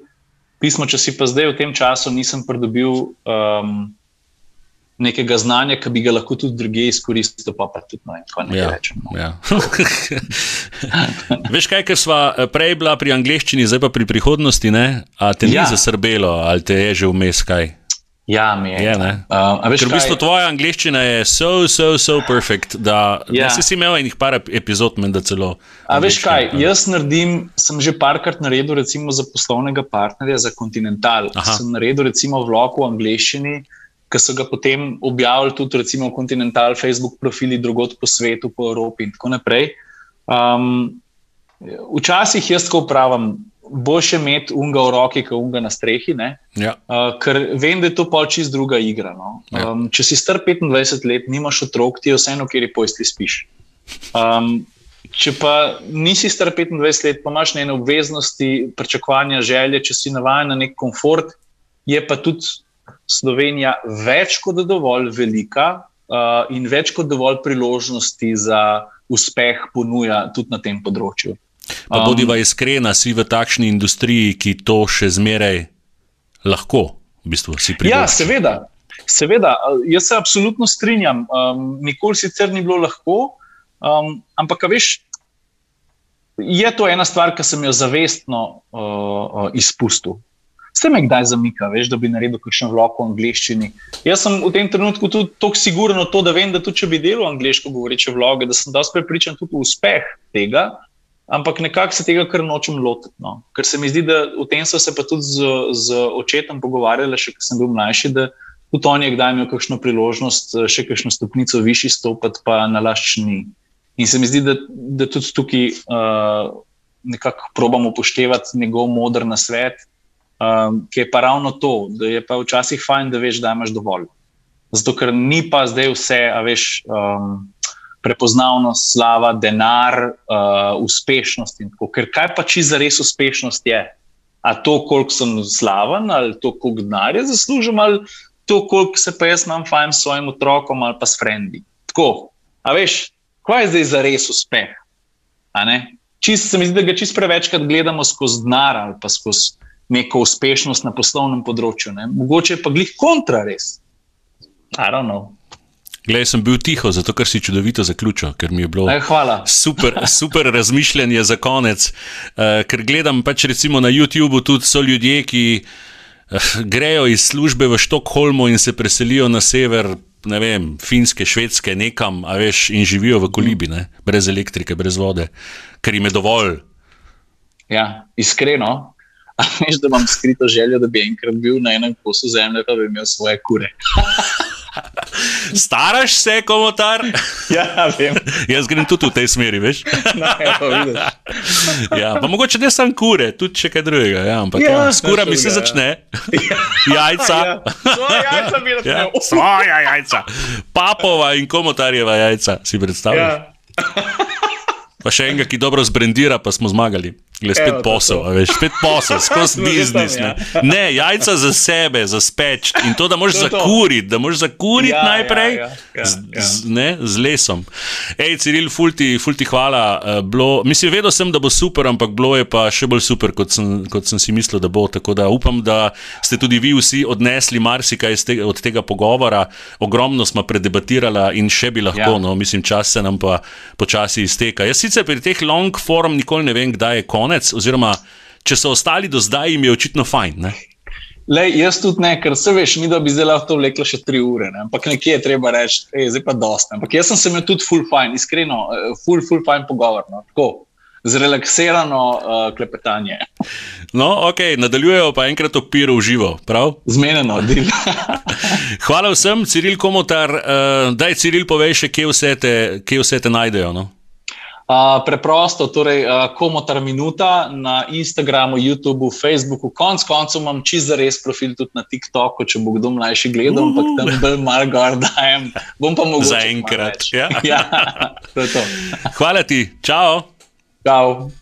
pismo, če si pa zdaj v tem času nisem pridobil um, nekega znanja, ki bi ga lahko tudi druge izkoristil, pa, pa tudi no, nekaj ja, rečem. No. Ja. Veš kaj, ker smo eh, prej bila pri angleščini, zdaj pa pri prihodnosti, ne? a te ja. ni zasrbelo ali te je že vmes kaj? Ja, mi je. je uh, Ker v bistvu tvoja angliščina je so, so, so perfect, da, ja. da si, si imel enih par epizod, menda celo. A veš kaj, jaz naredim, sem že parkrat naredil, recimo za poslovnega partnerja, za Continental. Aha. Sem naredil, recimo, vlog v angliščini, ki so ga potem objavili tudi, recimo, Continental, Facebook profili drugot po svetu, po Evropi in tako naprej. Um, včasih jaz tako pravim boljše imeti unga v roki, kot unga na strehi. Ja. Uh, ker vem, da je to pač čist druga igra. No? Ja. Um, če si star 25 let, nimaš otrok, ti je vseeno, kjer je pojsti spiš. Um, če pa nisi star 25 let, pa imaš njene obveznosti, pričakovanja, želje, če si navaden na nek komfort, je pa tudi Slovenija več kot dovolj velika uh, in več kot dovolj priložnosti za uspeh ponuja tudi na tem področju. Pa um, bodiva iskrena, si v takšni industriji, ki to še zmeraj lahko, v bistvu, si pripričan. Ja, seveda, seveda. Jaz se absolutno strinjam. Um, nikoli sicer ni bilo lahko, um, ampak veš. Je to ena stvar, ki sem jo zavestno uh, uh, izpustil. Vse me kdaj zamika, veš, da bi naredil kakšen vlog v angleščini. Jaz sem v tem trenutku tudi tako siguren, to, da vem, da tudi če bi delal angliško govoreče vloge, da sem dosti prepričan tudi v uspeh tega ampak nekako se tega kar nočem lotiti. No. Ker se mi zdi, da v tem so se pa tudi z, z očetom pogovarjali, še ko sem bil mlajši, da tudi on je kdaj imel kakšno priložnost, še kakšno stopnico višji stopiti, pa na laščini. In se mi zdi, da, da tudi tukaj uh, nekako probamo upoštevati njegov modr na svet, um, ki je pa ravno to, da je pa včasih fajn, da veš, da imaš dovolj. Zato, ker ni pa zdaj vse, a veš. Um, prepoznavnost, slava, denar, uh, uspešnost. Ker kaj pa če za res uspešnost je? A to, koliko sem slaven, ali to, koliko denarja zaslužim, ali to, koliko se pa jaz imam fajn s svojim otrokom ali pa s frendi. Tako. A veš, kaj je zdaj za res uspeh? Čist, se mi zdi, da ga čist prevečkrat gledamo skozi denar ali pa skozi neko uspešnost na poslovnem področju. Ne? Mogoče je pa glih kontra res. I don't know. Glej, sem bil tiho, zato ker si čudovito zaključil, ker mi je bilo Aj, super, super razmišljanje za konec. Uh, ker gledam pač recimo na YouTubu, tudi so ljudje, ki uh, grejo iz službe v Štokholmu in se preselijo na sever. Ne vem, finske, švedske, nekam, a veš, in živijo v kolibi, ne? brez elektrike, brez vode, ker jim je dovolj. Ja, iskreno, veš, da imam skrito željo, da bi enkrat bil na enem kosu zemlje, da bi imel svoje kure. Staraš se, komotar? Ja, vem. Jaz grem tudi v tej smeri, veš? No, ja, ja, pa mogoče ne samo kure, tudi če kaj drugega. Ja, ampak ja, ja, s kurami se začne. Ja. Jajca. Ja. Svoja jajca, jajca. Papova in komotarjeva jajca, si predstavljaš? Ja. Pa še enega, ki dobro zbrendira, pa smo zmagali. Glej, spet posel, veš, spet posel, skozi biznis. Ne. ja. ne, jajca za sebe, za speč in to, da moraš zakuriti, da moraš zakuriti Ja, najprej ja, ja, z, ja. z, ne, z lesom. Hej, Ciril, fulti, fulti hvala. Uh, bilo, mislim, vedel sem, da bo super, ampak bilo je pa še bolj super, kot sem, kot sem si mislil, da bo. Tako da upam, da ste tudi vi vsi odnesli marsikaj tega, od tega pogovora. Ogromno smo predebatirali in še bi lahko, Ja. no, mislim, čas se nam pa počasi izteka. Jaz sicer pri teh long form nikoli ne vem, kdaj je konec, oziroma če so ostali do zdaj, jim je očitno fajn. Ne? Lej, jaz tudi ne, ker se veš, mi da bi zdaj lahko to vleklo še tri ure, ne? ampak nekje je treba reči, hej, zdaj pa dosta. Ampak jaz sem se imel tudi full fine, iskreno, eh, full, full fine pogovor. No? Tako, zrelaksirano uh, klepetanje, No, ok, nadaljujejo pa enkrat opiro v živo, prav? zmenjeno, del. Hvala vsem, Ciril Komotar. Uh, daj, Ciril, povej še, kje vse te, kje vse te najdejo. No? Uh, preprosto, torej, uh, komotar minuta na Instagramu, YouTubu, Facebooku, konc koncev imam čist za res profil tudi na TikToku, če bo kdo mlajši gledal, ampak tam bolj mal gor dajem. Bom pa mogoče. Zaenkrat, malo ja. ja, to je to. Hvala ti, čau! Čau.